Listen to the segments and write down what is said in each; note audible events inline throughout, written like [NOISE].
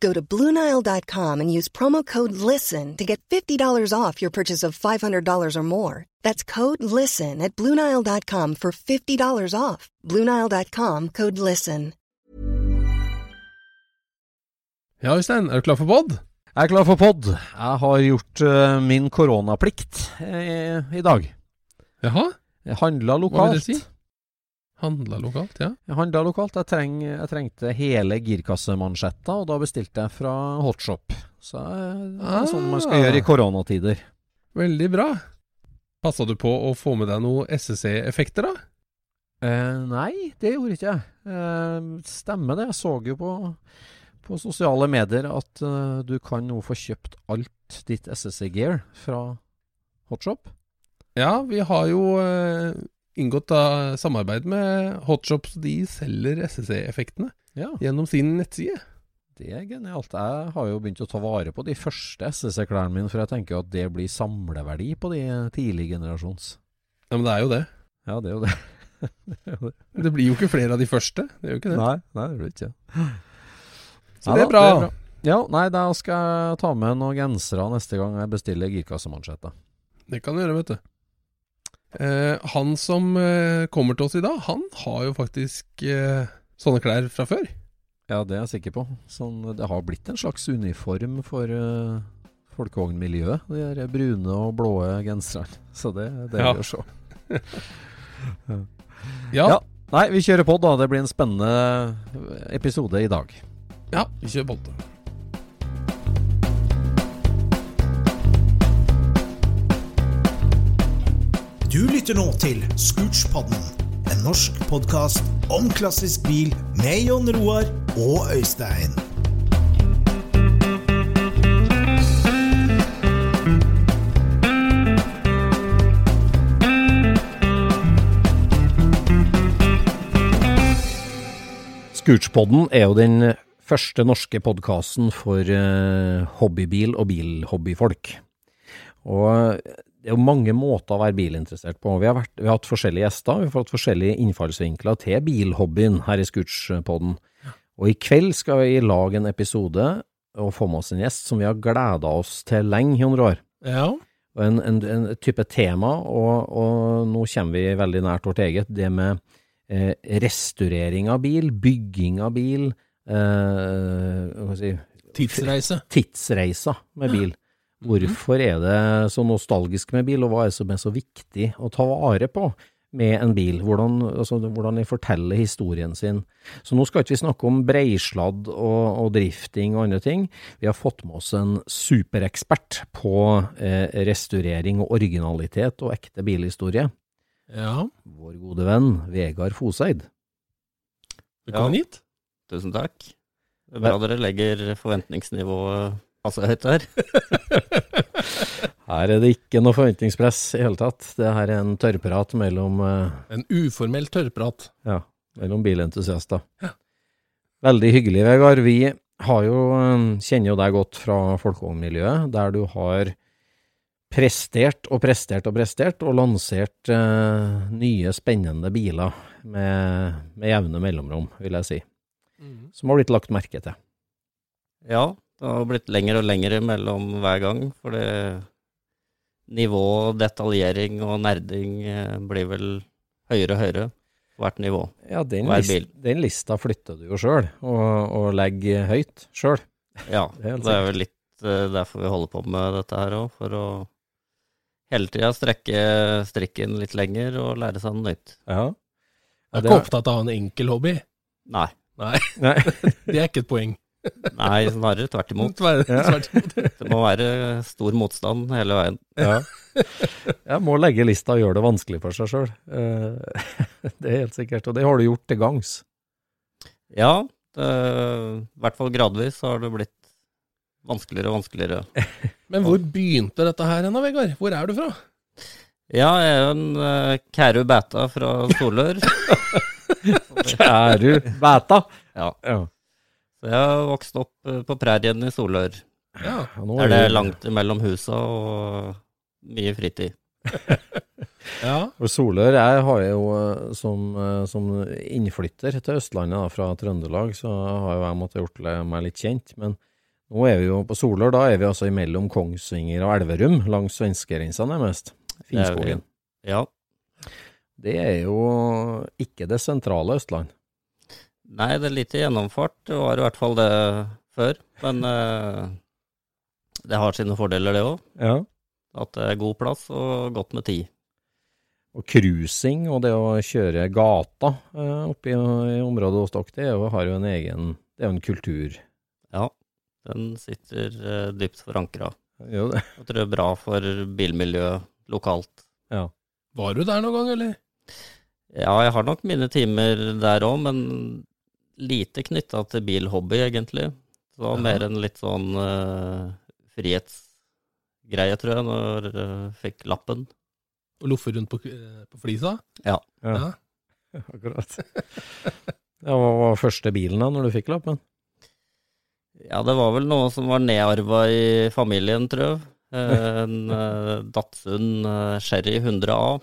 Go to Bluenile.com and use promo code LISTEN to get $50 off your purchase of $500 or more. That's code LISTEN at Bluenile.com for $50 off. Bluenile.com code LISTEN. Ja, Øystein, er du klar for pod? Jeg er klar for pod. Jeg har gjort uh, min koronaplikt i, i dag. Jaha? Jeg handla Hva vil lokalt. det si? Handla lokalt, ja. Jeg handla lokalt. Jeg, treng, jeg trengte hele girkassemansjetta, og da bestilte jeg fra Hotshop. Så det er sånn man skal Ah. gjøre i koronatider. Veldig bra. Passa du på å få med deg noen SSC-effekter, da? Eh, nei, det gjorde ikke jeg. Eh, stemmer det. Jeg så jo på, på sosiale medier at eh, du kan nå få kjøpt alt ditt SSC-gear fra Hotshop. Ja, vi har jo eh, inngått da samarbeid med Hotshop, så de selger SSE-effektene Ja, gjennom sin nettside. det er genialt. Jeg har jo begynt å ta vare på de første SSE-klærne mine, for jeg tenker at det blir samleverdi på de tidlig generasjons. Ja, men det er jo det. Ja, det er jo det. [LAUGHS] Det blir jo ikke flere av de første. Det gjør jo ikke det. Nei, nei, det blir ikke det. Så det er bra. Ja, nei, da skal jeg ta med noen gensere neste gang jeg bestiller girkassemansjetter. Det kan du gjøre, vet du. Eh, han som eh, kommer til oss i dag, han har jo faktisk eh, sånne klær fra før. Ja, det er jeg sikker på. Sånn, det har blitt en slags uniform for uh, folkevognmiljøet, de der brune og blå genserne. [LAUGHS] Så det, det Ja. er å se. [LAUGHS] Ja, Ja. Nei, vi kjører på, da. Det blir en spennende episode i dag. ja vi kjører bolte. Du lytter nå til Scootspodden, en norsk podkast om klassisk bil med Jon Roar og Øystein. Scootspodden er jo den første norske podkasten for eh, hobbybil og bilhobbyfolk. Og det er jo mange måter å være bilinteressert på. Vi har, vært, vi har hatt forskjellige gjester, vi har fått forskjellige innfallsvinkler til bilhobbyen her i Scootspodden. Og i kveld skal vi lage en episode og få med oss en gjest som vi har gleda oss til lenge, Jon Roar. Ja. Og en, en, en type tema, og, og nå kommer vi veldig nært vårt eget, det med eh, restaurering av bil, bygging av bil, eh, hva skal jeg si, Tidsreise. tidsreiser med bil. Hvorfor er det så nostalgisk med bil, og hva er det som er så viktig å ta vare på med en bil? Hvordan, altså, hvordan de forteller historien sin. Så nå skal ikke vi snakke om breisladd og, og drifting og andre ting. Vi har fått med oss en superekspert på eh, restaurering og originalitet og ekte bilhistorie. Ja. Vår gode venn Vegard Foseid. Velkommen hit. Tusen takk. Det er bra dere legger forventningsnivået passe høyt her. [LAUGHS] Her er det ikke noe forventningspress i hele tatt. Det her er en tørrprat mellom eh, En uformell tørrprat. Ja, mellom bilentusiaster. Veldig hyggelig, Vegard. Vi, har jo, eh, kjenner jo deg godt fra folkevognmiljøet, der du har prestert og prestert og prestert, og lansert uh, nye, spennende biler med, med jevne mellomrom, vil jeg si. Som har blitt lagt merke til. Ja, det har blitt lengre og lengre mellom hver gang, for det nivå, detaljering og nerding eh, blir vel høyere og høyere hvert nivå. Ja, den, Hver list, bil. den lista flytter du jo sjøl, og, og legger høyt sjøl. Ja, [LAUGHS] Det er det er vel litt eh, derfor vi holder på med dette her òg, for å hele tida strekke strikken litt lenger og lære seg noe nytt. Ja. Jeg er ikke er- opptatt av en enkel hobby. Nei, Nei, [LAUGHS] det er ikke et poeng. Nei snarere tvert imot. Tver- Ja. tvert imot. Det må være stor motstand hele veien. ja. Jeg må legge lista og gjøre det vanskelig for seg sjøl. [LAUGHS] Det er helt sikkert, og det har du gjort til gangs. Ja, det, i hvert fall gradvis så har det blitt vanskeligere og vanskeligere. [LAUGHS] Men hvor begynte dette her hen Vegard? Hvor er du fra? Ja, jeg er jo en uh, Kæru Bæta fra Solør. [LAUGHS] Kæru bæta? Ja. Ja. Så jeg har vokst opp eh, på prærien i Solør. Ja, Ja, nå er det er langt mellom husa og mye fritid. [LAUGHS] ja. For Solør jeg har jo eh, som, eh, som innflytter til Østlandet da, fra Trøndelag, så har jo jeg måttet gjort meg litt kjent. Men nå er vi jo på Solør, da er vi altså imellom Kongsvinger og Elverum, langs svenskegrensa nærmest. Det. Finnskogen. Ja. Det er jo ikke det sentrale Østland. Nei, det er lite gjennomfart. Det var i hvert fall det før. Men eh, det har sine fordeler, det òg. Ja. At det er god plass og godt med tid. Og cruising og det å kjøre gata eh, oppe i, i området hos dere, det har jo en egen Det er jo en kultur. Ja, den sitter eh, dypt forankra. Jo, det. Jeg tror det er bra for bilmiljøet lokalt. Var du der noen gang, eller? Ja, jeg har nok mine timer der òg, men lite knytta til bilhobby, egentlig. Det var Ja. mer en litt sånn uh, frihetsgreie, tror jeg, når jeg fikk lappen. Og loffe rundt på, eh, på flisa? Ja. Ja. [LAUGHS] Akkurat. Ja, hva var første bilen da, når du fikk lappen? Ja, det var vel noe som var nedarva i familien, tror jeg. Eh, En uh, [LAUGHS] Datsun eh, Sherry 100A.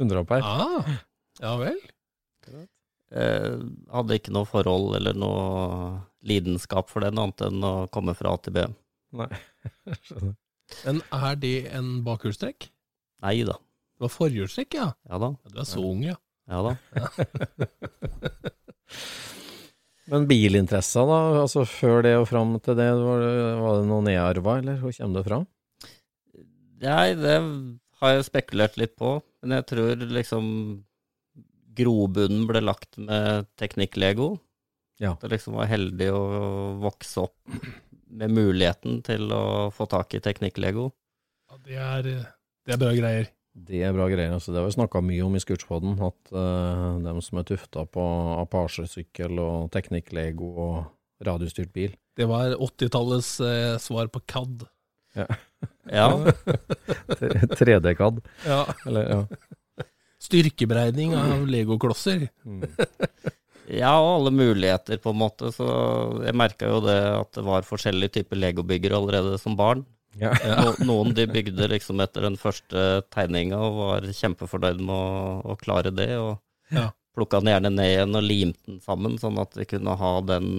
100 per? Ah, ja vel. Eh, hadde ikke noe forhold eller noe lidenskap for den, annet enn å komme fra A til B. Nei. [LAUGHS] Skjønner. Men er det en bakhjulstrekk? Nei da. Det var forhjulstrekk, ja. Ja da. Du er så ung, ja. Ja da. [LAUGHS] Men bilinteressa, da, altså før det og fram til det, var det, var det noe nedarva, eller hvor kommer det fra? Nei, det har jeg spekulert litt på, men jeg tror liksom grobunnen ble lagt med teknikk-lego. Ja. Det liksom var heldig å vokse opp med muligheten til å få tak i teknikk-lego. ja det, er, eh, det er bra greier. Det er bra greier, altså det har vi snakket mye om i Scootspoden, at uh, de som er tufta på Apache-sykkel og teknikk-lego og radiostyrt bil. Det var 80-tallets uh, svar på CAD. Ja, 3D-CAD, [LAUGHS] Ja. eller ja. Styrkeberegning av legoklosser. Mm. ja, og alle muligheter, på en måte. Så jeg merka jo det at det var forskjellige typer legobyggere allerede som barn. Ja. [LAUGHS] No, noen de bygde liksom etter den første tegninga og var kjempefornøyd med å, å klare det. Og Ja. plukka den gjerne ned igjen og limte den sammen, sånn at vi kunne ha den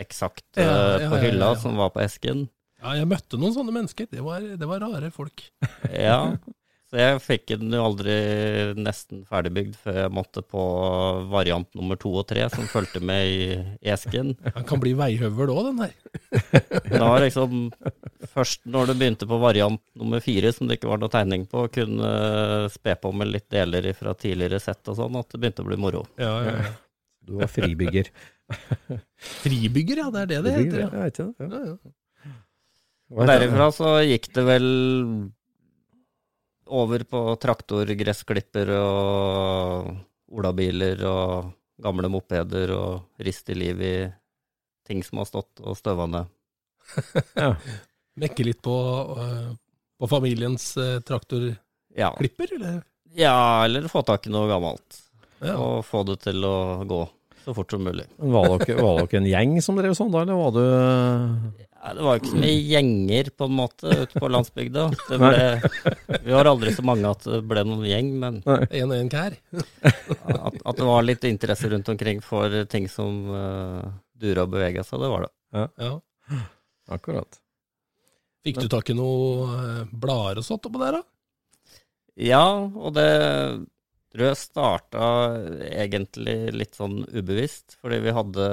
eksakt Ja, eh, ja, på ja, hylla ja. som var på esken. Ja, jeg møtte noen sånne mennesker. Det var, det var rare folk. Ja, [LAUGHS] så jeg fikk den jo aldri nesten ferdigbygd før jeg måtte på variant nummer to og tre, som fulgte med i esken. Han kan bli veihøvel òg, den der. Da var liksom først når du begynte på variant nummer fire, som det ikke var noe tegning på, kunne spe på med litt deler fra tidligere sett og sånn, at det begynte å bli moro. Ja, ja, ja. Du var fribygger. Fribygger, ja. Det er det det heter. Ja. ja, ikke det? Ja. Derifra så gikk det vel over på traktorgressklipper og olabiler og gamle mopeder og rist i liv i ting som har stått og støva ned. Ja. [LAUGHS] Mekke litt på, øh, på familiens øh, traktorklipper, Ja. eller? ja, eller få tak i noe gammelt Ja. og få det til å gå. Så fort som mulig. Var dere, var dere en gjeng som drev sånn da, eller var du Ja, det var ikke så mye gjenger på en måte ute på landsbygda. Det ble, vi var aldri så mange at det ble noen gjeng, men En og en kær. at, at det var litt interesse rundt omkring for ting som uh, dura og bevega seg, det var det. Ja. Akkurat. Fikk du tak i noe eh, blader og sånt oppå der, da? Ja, og det tror jeg starta egentlig litt sånn ubevisst, fordi vi hadde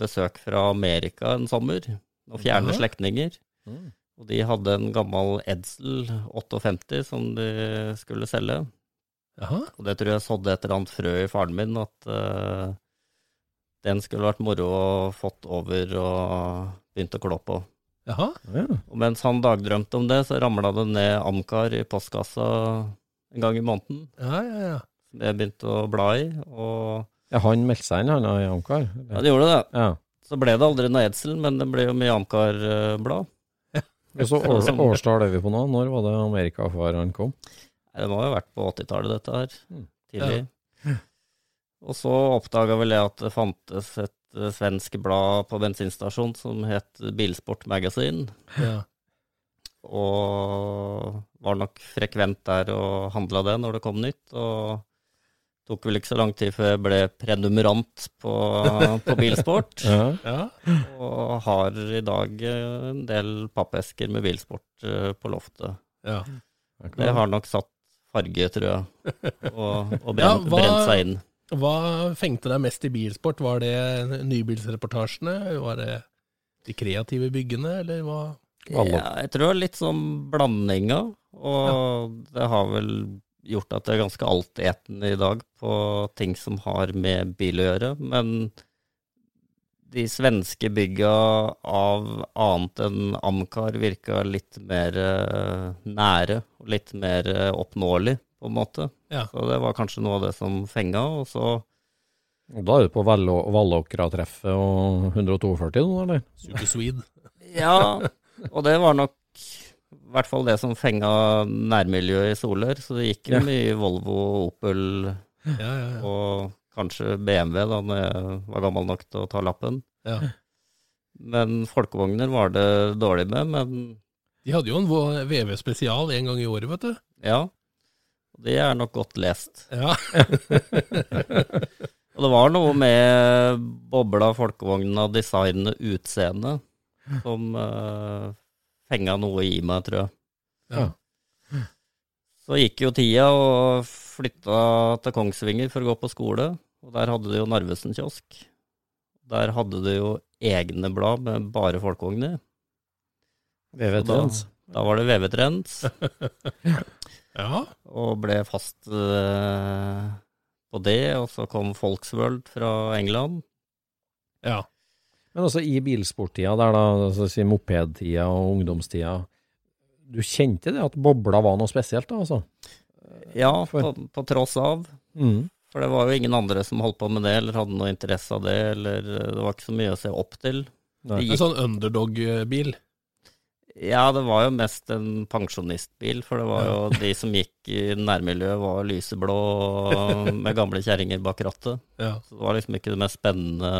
besøk fra Amerika en sommer, og fjerne ja. slektninger. Mm. Og de hadde en gammel Edsel 58 som de skulle selge. Aha. Og det tror jeg sådde et eller annet frø i faren min, at uh, den skulle vært moro å fått over og begynt å klå på. Jaha. Ja. Og mens han dagdrømte om det, så ramla det ned Amcar i postkassa en gang i måneden. Ja, ja, ja. Jeg begynte å bla i, og ja, han meldte seg inn, han i Amcar? ja, det gjorde det. Ja. Så ble det aldri noe Edsel, men det ble jo mye Amcar-blad. Og så [LAUGHS] år, årstall er vi på nå. Når var det amerikafaren kom? Det må jo ha vært på 80-tallet, dette her. Tidlig. Tidlig. [LAUGHS] Og så oppdaga vel jeg at det fantes et eh, svensk blad på bensinstasjon som het Bilsport Magazine. ja. Og var nok frekvent der og handla det når det kom nytt. Og tok vel ikke så lang tid før jeg ble prenumerant på, på Bilsport. [LAUGHS] Ja. ja. Og har i dag eh, en del pappesker med bilsport eh, på loftet. ja. Det har nok satt farge, tror jeg, og, og Ja, brent, hva- brent seg inn. Hva fengte deg mest i bilsport? Var det nybilsreportasjene? Var det de kreative byggene, eller hva? Ja, jeg tror det litt sånn blandinga, og det har vel gjort at det er ganske altetende i dag på ting som har med bil å gjøre. Men de svenske bygga av annet enn Amcar virka litt mer eh, nære og litt mer eh, oppnåelig, på en måte. Ja. Så det var kanskje noe av det som fenga. Og så Og Da er du på Vallå- Vallåkra-treffet og 142 nå, eller? Super Swede. Ja, og det var nok i hvert fall det som fenga nærmiljøet i Solør. Så det gikk Ja. mye Volvo, Opel Ja, ja, ja. og kanskje BMW da når jeg var gammel nok til å ta lappen. ja. Men folkevogner var det dårlig med, men De hadde jo en VV spesial en gang i året, vet du. ja. Det er nok godt lest. Ja. [LAUGHS] Og det var noe med bobla, folkevogna, designet, utseendet som uh, fenga noe i meg, tror jeg. ja. Så gikk jo tida og flytta til Kongsvinger for å gå på skole, og der hadde de jo Narvesen-kiosk. Der hadde de jo egne blad med bare folkevogner. VV-trends. da, da var det VV Trends, [LAUGHS] ja. og ble fast eh, på det. Og så kom Folksworld fra England. ja. Men også i bilsporttida, der da, altså si mopedtida og ungdomstida, du kjente det at bobla var noe spesielt da, altså? Ja, For- på, på tross av. Mm. For det var jo ingen andre som holdt på med det, eller hadde noe interesse av det, eller det var ikke så mye å se opp til. En sånn underdog-bil. Ja, det var jo mest en pensjonistbil, for det var jo de som gikk i nærmiljøet var lyseblå [LAUGHS] med gamle kjerringer bak rattet. Ja. Så det var liksom ikke det mest spennende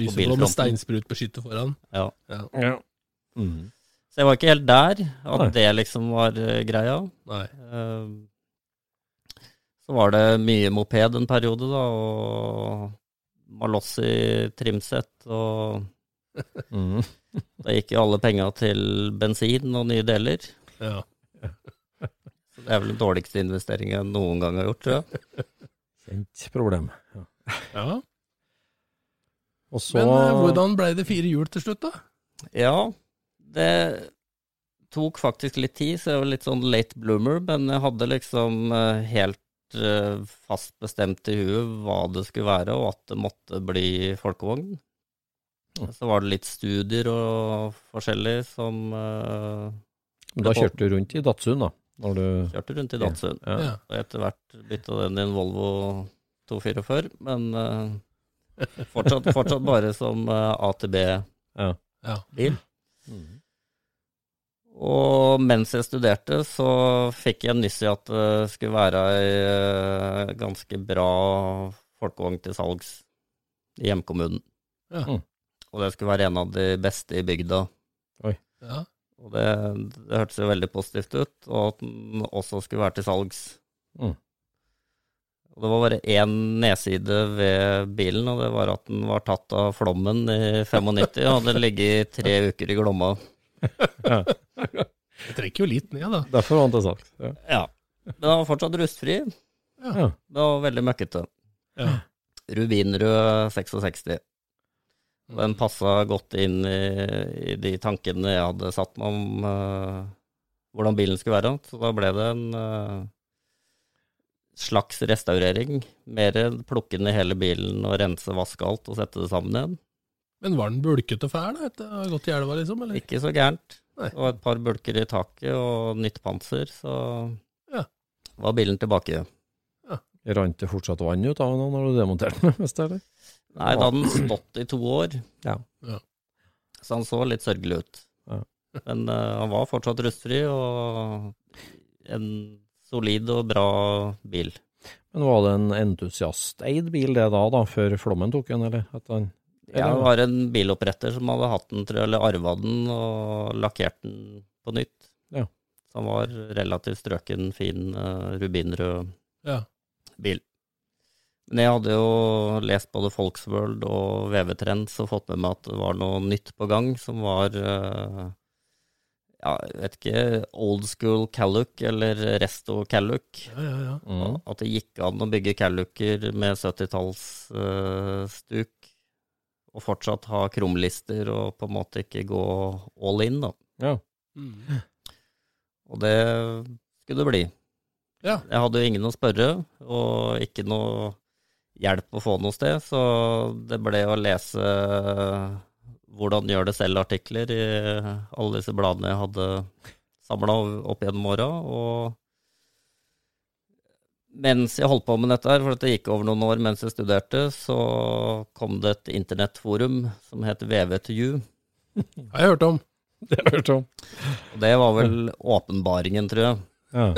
Lyseblå med steinsprutbeskytter foran. Ja. Ja. Ja. Mm. Så jeg var ikke helt der, at Nei. det liksom var eh, greia. Nei. Eh, Så var det mye moped en periode, da, og Malossi trimsett, og [LAUGHS] Mm. [LAUGHS] da gikk jo alle penga til bensin og nye deler. Ja. [LAUGHS] Så det er vel den dårligste investeringen jeg noen gang har gjort, tror jeg. Kjent problem. Ja. ja. Og så Men eh, hvordan ble det fire hjul til slutt, da? Ja, det tok faktisk litt tid, så jeg var litt sånn late bloomer, men jeg hadde liksom eh, helt eh, fast bestemt i huet hva det skulle være, og at det måtte bli folkevogn. Så var det litt studier og forskjellig som Da kjørte du rundt i Datsun, da? Når du kjørte rundt i Datsund. Ja. Ja. Og etter hvert bytta den i en Volvo 244, men fortsatt, fortsatt bare som uh, AtB-bil. Ja. Ja. Mm. Og mens jeg studerte, så fikk jeg nyss i at det skulle være ei eh, ganske bra folkevogn til salgs i hjemkommunen. Ja. Mm. Og det skulle være en av de beste i bygda. Ja. Og det, det hørtes jo veldig positivt ut, og at den også skulle være til salgs. Mm. Det var bare én nedside ved bilen, og det var at den var tatt av flommen i 95 og hadde ligget tre uker i Glomma. Ja. Det trekker jo litt ned, da. Derfor var han til salgs. Ja. Ja. Den var fortsatt rustfri. Ja. Det var veldig møkkete. Ja. Rubinrød 66. Den passa godt inn i, i de tankene jeg hadde satt meg om uh, hvordan bilen skulle være. Så da ble det en eh, slags restaurering. Mer plukke ned hele bilen og rense, vaske alt og sette det sammen igjen. Men var den bulkete fæl da, etter å ha gått i elva, liksom? Eller? Ikke så gærent. Nei. Og et par bulker i taket og nytt panser, så Ja. var bilen tilbake. Rant det fortsatt vann ut av den når du demonterte den? Hvis det er det? Nei, da hadde den stått i to år, Ja. Ja. så han så litt sørgelig ut. Ja. Men uh, han var fortsatt rustfri, og en solid og bra bil. Men var det en entusiasteid bil det da, da, før flommen tok den, eller? At eller? Ja, det var en biloppretter som hadde hatt den, tror jeg, eller arva den og lakkert den på nytt. Ja. Så han var relativt strøken, fin, eh, rubinrød Ja. bil. Men jeg hadde jo lest både Folksworld og VV-Trends og fått med meg at det var noe nytt på gang som var eh, ja, jeg vet ikke, old school Calluck eller resto Calluck. Ja, ja, ja. mm. At det gikk an å bygge Callucker med 70-tallsstuk og fortsatt ha krumlister og på en måte ikke gå all in, da. Ja. Mm. Og det skulle det bli. Ja. Jeg hadde jo ingen å spørre, og ikke noe hjelp å få noe sted, så det ble å lese hvordan gjør det selv-artikler i alle disse bladene jeg hadde samla opp gjennom åra. Og mens jeg holdt på med dette her, for det gikk over noen år mens jeg studerte, så kom det et internettforum som het VV2U. Har jeg hørt om. Det har jeg hørt om. Og det var vel åpenbaringen, tror jeg. Ja.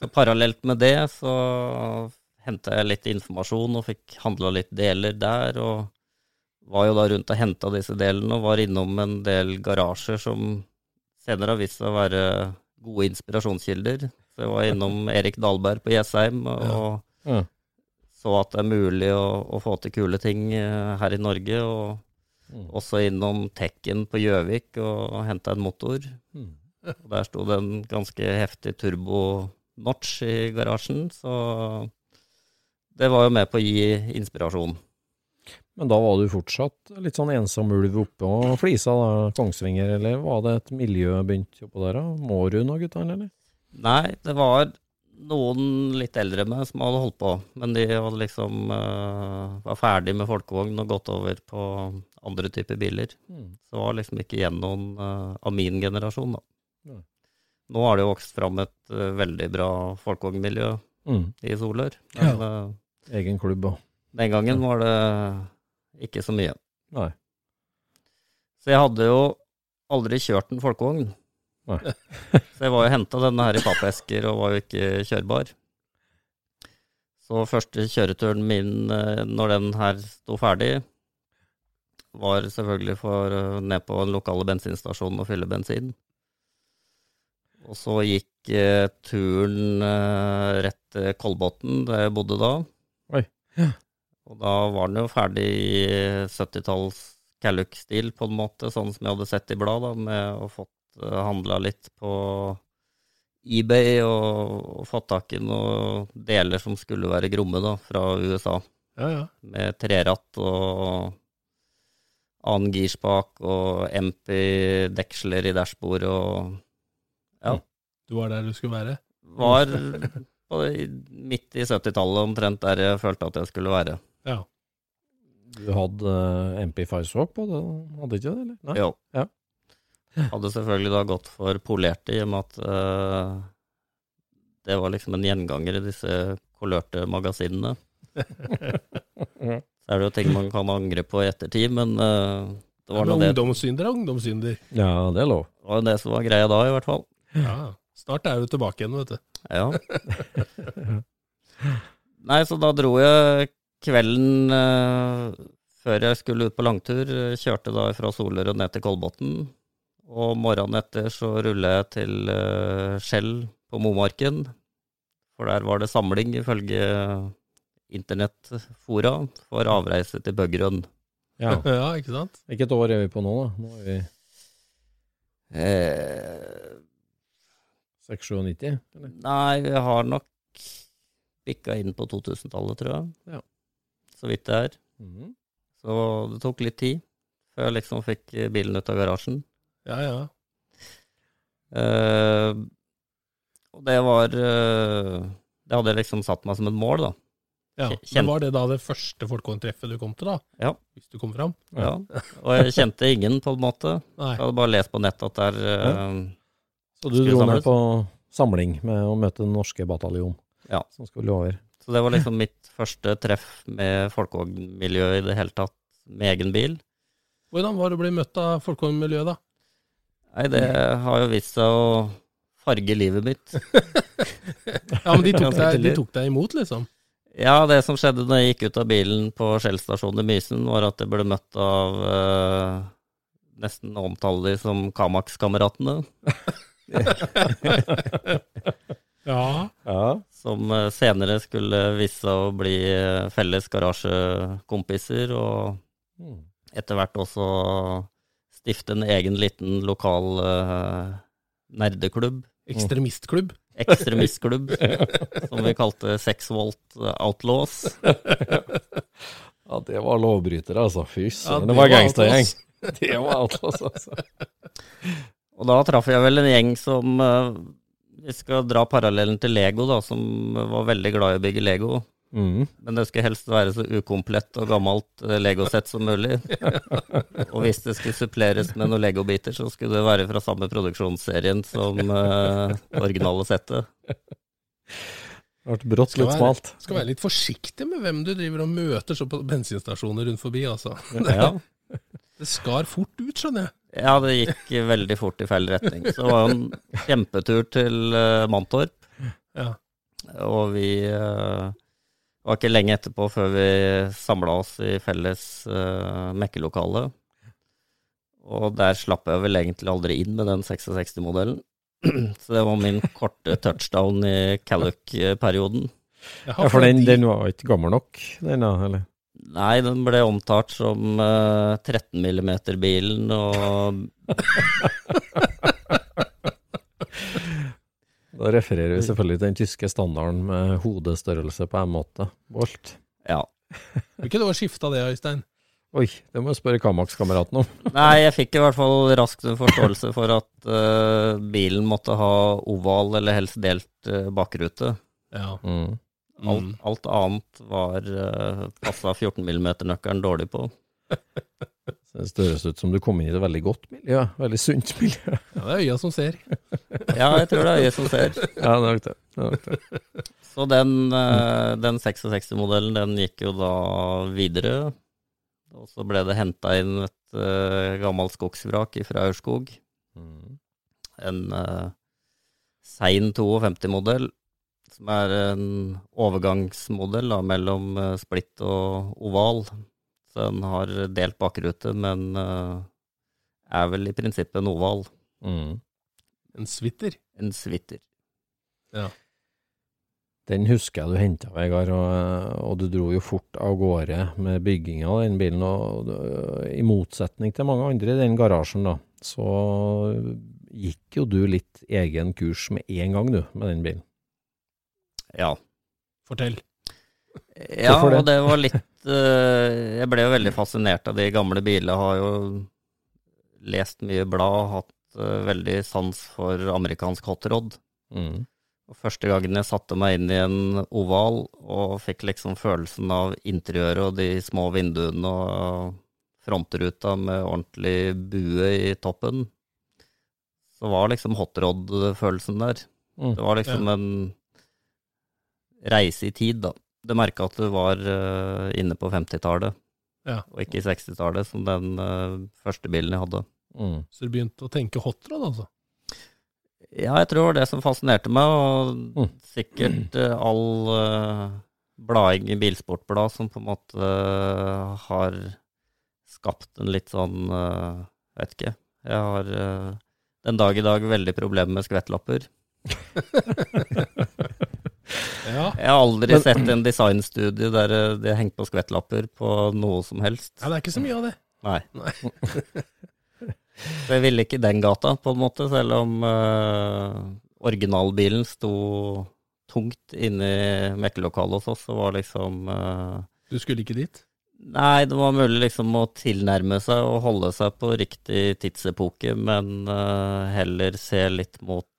Så parallelt med det så henta jeg litt informasjon og fikk handla litt deler der, og var jo da rundt og henta disse delene og var innom en del garasjer som senere har vist seg å være gode inspirasjonskilder. Så jeg var innom [LAUGHS] Erik Dahlberg på Jessheim og Ja. så at det er mulig å, å få til kule ting eh, her i Norge, og Mm. også innom Tekken på Gjøvik og henta en motor. Mm. Og der sto det en ganske heftig turbo-notch i garasjen, så det var jo med på å gi inspirasjon. Men da var du fortsatt litt sånn ensom ulv oppe og flisa da, Kongsvinger, eller var det et miljø begynt oppå der da? Må du noe, guttene, eller? Nei, det var noen litt eldre enn meg som hadde holdt på, men de hadde liksom uh, var ferdig med folkevogn og gått over på andre typer biler. Mm. Så var liksom ikke igjen noen uh, av min generasjon, da. Nei. Nå har det jo vokst fram et uh, veldig bra folkevognmiljø Mm. i Solør. Men eh, Egen klubb òg. den gangen var det ikke så mye. Nei. Så jeg hadde jo aldri kjørt en folkevogn. Nei. [LAUGHS] så jeg var jo henta denne her i pappesker og var jo ikke kjørbar. Så første kjøreturen min eh, når den her sto ferdig, var selvfølgelig for eh, ned på den lokale bensinstasjonen og fylle bensin. Og så gikk eh, turen rett til Kolbotn, der jeg bodde da. Oi. Og da var den jo ferdig i 70-talls Calluck-stil, på en måte, sånn som jeg hadde sett i blad, da, med å fått uh, handla litt på eBay og, og fått tak i noen deler som skulle være gromme, da, fra USA. Ja, ja. Med treratt og annen girspak og MP-deksler i dashbordet og Ja. Du var der du skulle være. var på, midt i 70-tallet omtrent der jeg følte at jeg skulle være. Ja. Du hadde uh, MP5 Swap på det, hadde ikke det, eller? Nei? Jo. Ja. Hadde selvfølgelig da gått for polerte, i og med at uh, det var liksom en gjenganger i disse kolørte magasinene. [LAUGHS] Så er det jo ting man kan angre på i ettertid, men uh, det var nå det. ungdomssynder er ungdomssynder. ja, det er lov. Det var jo det som var greia da, i hvert fall. Ja. Snart er du tilbake igjen, vet du. Ja. [LAUGHS] Nei, så da dro jeg kvelden eh, før jeg skulle ut på langtur, eh, kjørte da fra Solør og ned til Kolbotn. Og morgenen etter så ruller jeg til uh, Skjell på Momarken. For der var det samling, ifølge internettfora, for avreise til Bøgrønn. Ja. [LAUGHS] Ja, ikke sant? Hvilket år er vi på nå, da? Nå er vi Eh, 96-97? eller? nei, vi har nok bikka inn på 2000-tallet, tror jeg. Ja. Så vidt det er. Mm. Så det tok litt tid før jeg liksom fikk bilen ut av garasjen. Ja, ja. Uh, og det var uh, Det hadde jeg liksom satt meg som et mål, da. ja. Kjent- Men var det da det første folkehåndtreffet du kom til, da? Ja. Hvis du kom fram? Ja. Og jeg kjente ingen, på en måte. Nei. Jeg hadde bare lest på nettet at det er eh, Så du dro ned på samling med å møte den norske bataljon Ja. som skulle over? Så det var liksom mitt første treff med folkevognmiljø i det hele tatt, med egen bil. Hvordan var det å bli møtt av folkevognmiljøet, da? Nei, det har jo vist seg å farge livet mitt. [LAUGHS] Ja, men de tok, deg, de tok deg imot, liksom? Ja, det som skjedde da jeg gikk ut av bilen på Shell stasjon i Mysen, var at jeg ble møtt av eh, nesten omtale de som Kamax-kameratene, [LAUGHS] Ja. Ja. Som eh, senere skulle vise seg å bli eh, felles garasjekompiser, og Mm. etter hvert også stifte en egen liten lokal uh, nerdeklubb, Ekstremistklubb. [LAUGHS] ekstremistklubb, som vi kalte Sex Volt Outlaws. [LAUGHS] ja, det var lovbrytere, altså. Fy Ja, søren, det det var gangstergjeng. [LAUGHS] Det var outlaws, altså. Og da traff jeg vel en gjeng som eh, Vi skal dra parallellen til Lego, da, som var veldig glad i å bygge Lego. Mm. Men det skulle helst være så ukomplett og gammelt eh, Lego-sett som mulig. [LAUGHS] og hvis det skulle suppleres med noen Lego-biter, så skulle det være fra samme produksjonsserien som eh, originale settet. Det Ble brått litt smalt. Skal være litt forsiktig med hvem du driver og møter så på bensinstasjoner rundt forbi, altså. Ja. [LAUGHS] Det skar fort ut, skjønner jeg. Ja, det gikk veldig fort i feil retning. Så det var jo en kjempetur til eh, Mantorp. Ja. Og vi uh, var ikke lenge etterpå før vi samla oss i felles uh, mekkelokale. Og der slapp jeg vel egentlig aldri inn med den 66-modellen. [CLEARS THROAT] Så det var min korte touchdown i Calluck-perioden. Ja, for den, den var ikke gammel nok, den da, eller? Nei, den ble omtalt som uh, 13 mm-bilen, og [LAUGHS] Da refererer vi selvfølgelig til den tyske standarden med hodestørrelse på M8. Bolt. ja. Hvilket år skifta det, Øystein? Oi, det må jeg spørre Kamax-kameraten om. [LAUGHS] Nei, jeg fikk i hvert fall raskt en forståelse for at uh, bilen måtte ha oval eller helst delt uh, bakrute. Ja. Mm. Alt, alt annet var uh, passa 14 mm-nøkkelen dårlig på. [LAUGHS] Så Det høres ut som du kom inn i et veldig godt miljø, veldig sunt miljø. [LAUGHS] ja, det er øya som ser. [LAUGHS] Ja, jeg tror det er øyet som ser. Ja, det er nok det. det, er nok det. Så den, uh, den 66-modellen, den gikk jo da videre. Og så ble det henta inn et uh, gammelt skogsvrak fra Aurskog. Mm. En uh, Sein 52-modell, som er en overgangsmodell da, mellom eh, splitt og oval. Så den har delt bakrute, men uh, er vel i prinsippet en oval. Mm. En suiter. En svitter. Den husker jeg du henta, Vegard, og, og du dro jo fort av gårde med bygginga av den bilen. Og og, i motsetning til mange andre i den garasjen, da, så gikk jo du litt egen kurs med en gang, du, med den bilen. Ja. Fortell. Ja, Hvorfor det? og det var litt uh, Jeg ble jo veldig fascinert av de gamle bilene. Har jo lest mye blad, hatt uh, veldig sans for amerikansk hotrod. Mm. Og første gangen jeg satte meg inn i en oval og fikk liksom følelsen av interiøret og de små vinduene og frontruta med ordentlig bue i toppen, så var liksom hotrod-følelsen der. Mm. Det var liksom en reise i tid, da. Du merka at du var uh, inne på 50-tallet, Ja. og ikke i 60-tallet, som den uh, første bilen jeg hadde. Mm. Så du begynte å tenke hotrod, altså? Ja, jeg tror det var det som fascinerte meg, og Mm. sikkert uh, all uh, blading i Bilsportblad som på en måte har skapt en litt sånn Vet ikke. Jeg har den dag i dag veldig problemer med skvettlapper. [LAUGHS] Ja. Jeg har aldri sett en designstudie der de det er hengt på skvettlapper på noe som helst. ja, det er ikke så mye av det. Nei. Nei. Så [LAUGHS] jeg ville ikke den gata, på en måte, selv om uh, originalbilen sto tungt inne i mekkelokalet hos oss, så var liksom uh, Du skulle ikke dit? Nei, det var mulig liksom å tilnærme seg og holde seg på riktig tidsepoke, men uh, heller se litt mot eh,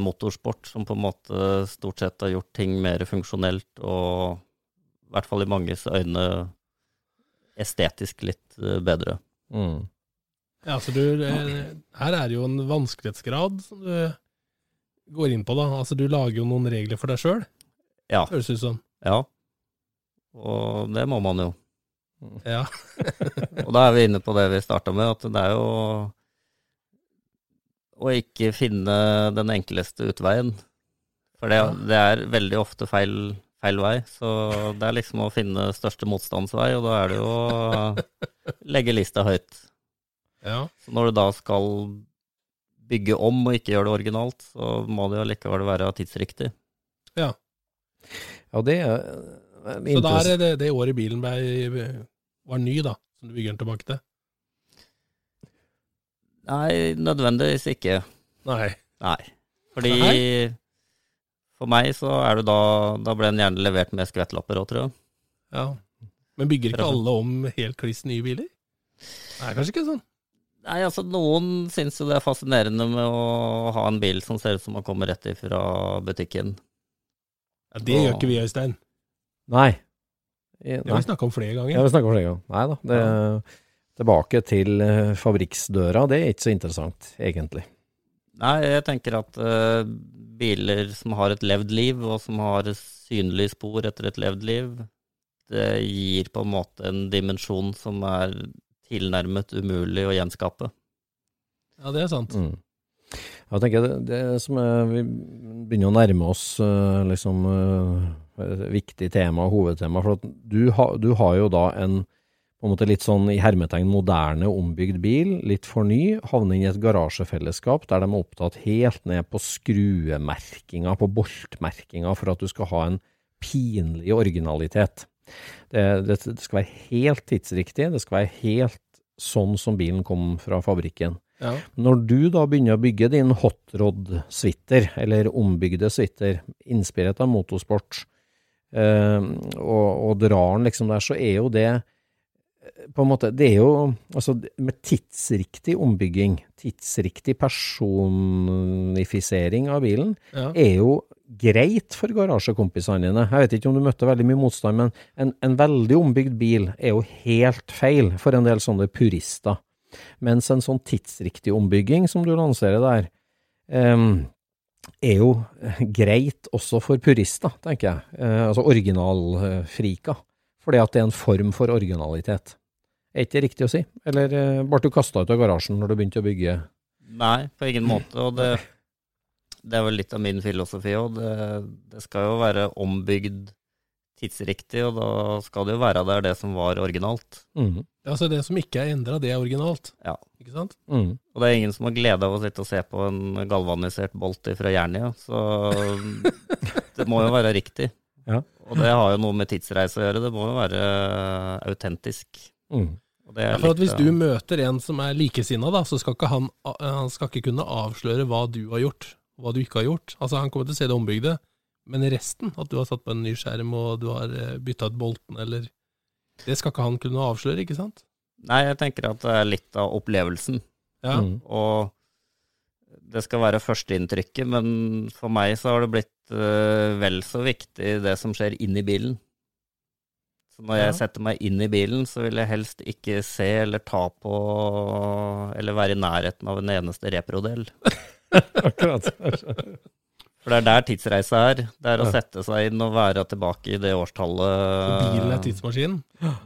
motorsport, som på en måte stort sett har gjort ting mer funksjonelt og i hvert fall i manges øyne estetisk litt eh, bedre. Mm. Ja, så du, eh, her er det jo en vanskelighetsgrad som du går inn på, da. Altså, du lager jo noen regler for deg sjøl, Ja. høres ut som. Ja. Og det må man jo. Ja. [LAUGHS] Og da er vi inne på det vi starta med, at det er jo å ikke finne den enkleste utveien. For det, det er veldig ofte feil, feil vei. Så det er liksom å finne største motstandsvei, og da er det jo å legge lista høyt. ja. Så når du da skal bygge om og ikke gjøre det originalt, så må det jo likevel være tidsriktig. Ja, det er Så da er det det året bilen ble, var ny, da, som du bygger den tilbake til? Nei, nødvendigvis ikke. Nei. Nei. Fordi Nei? for meg så er det da Da ble den gjerne levert med skvettlapper òg, tror jeg. Ja. Men bygger ikke alle om helt kliss nye biler? Nei, kanskje ikke sånn. Nei, altså Noen syns jo det er fascinerende med å ha en bil som ser ut som man kommer rett ifra butikken. Ja, det gjør ikke vi, Øystein. Nei. Det har vi snakka om flere ganger. Ja, vi om flere ganger. Nei da. Det, Tilbake til eh, fabrikksdøra, det er ikke så interessant, egentlig. Nei, jeg tenker at uh, biler som har et levd liv, og som har synlige spor etter et levd liv, det gir på en måte en dimensjon som er tilnærmet umulig å gjenskape. Ja, det er sant. Mm. Jeg tenker det, det som er, Vi begynner å nærme oss eh, liksom et viktig tema, hovedtema. For at du, ha, du har jo da en på en måte litt sånn i hermetegn moderne ombygd bil, litt for ny, havne inn i et garasjefellesskap der de er opptatt helt ned på skruemerkinga, på boltmerkinga, for at du skal ha en pinlig originalitet. Det, det, det skal være helt tidsriktig, det skal være helt sånn som bilen kom fra fabrikken. Ja. Når du da begynner å bygge din hotrod-suiter, eller ombygde suiter, inspirert av motorsport, eh, og, og drar den liksom der, så er jo det på en måte, det er jo altså med tidsriktig ombygging, tidsriktig personifisering av bilen, Ja. er jo greit for garasjekompisene dine. Jeg vet ikke om du møtte veldig mye motstand, men en, en veldig ombygd bil er jo helt feil for en del sånne purister. Mens en sånn tidsriktig ombygging som du lanserer der, um, er jo greit også for purister, tenker jeg. Uh, altså originalfrika. Fordi at det er en form for originalitet. Er ikke det riktig å si? Eller eh, ble du kasta ut av garasjen når du begynte å bygge? Nei, på ingen måte. Og det, det er vel litt av min filosofi òg. Det, det skal jo være ombygd tidsriktig, og da skal det jo være der det som var originalt. Mhm. Altså, det som ikke er endra, det er originalt. Ja. Ikke sant? Mm. Og det er ingen som har glede av å sitte og se på en galvanisert bolt fra Jernia, så [LAUGHS] det må jo være riktig. Ja. Og det har jo noe med tidsreise å gjøre, det må jo være autentisk. Mhm. Og det er Ja, for at Hvis du møter en som er likesinna, da, så skal ikke han, han skal ikke kunne avsløre hva du har gjort, hva du ikke har gjort. Altså Han kommer til å se det ombygde, men resten, at du har satt på en ny skjerm og du har eh, bytta ut bolten, eller Det skal ikke han kunne avsløre, ikke sant? Nei, jeg tenker at det er litt av opplevelsen. Ja. Mm. Og det skal være førsteinntrykket, men for meg så har det blitt uh, vel så viktig det som skjer inni bilen. Så når jeg setter meg inn i bilen, så vil jeg helst ikke se eller ta på eller være i nærheten av en eneste reprodel. [LAUGHS] Akkurat. For det er der tidsreisa er. Det er å Ja. sette seg inn og være tilbake i det årstallet. For bilen er tidsmaskinen?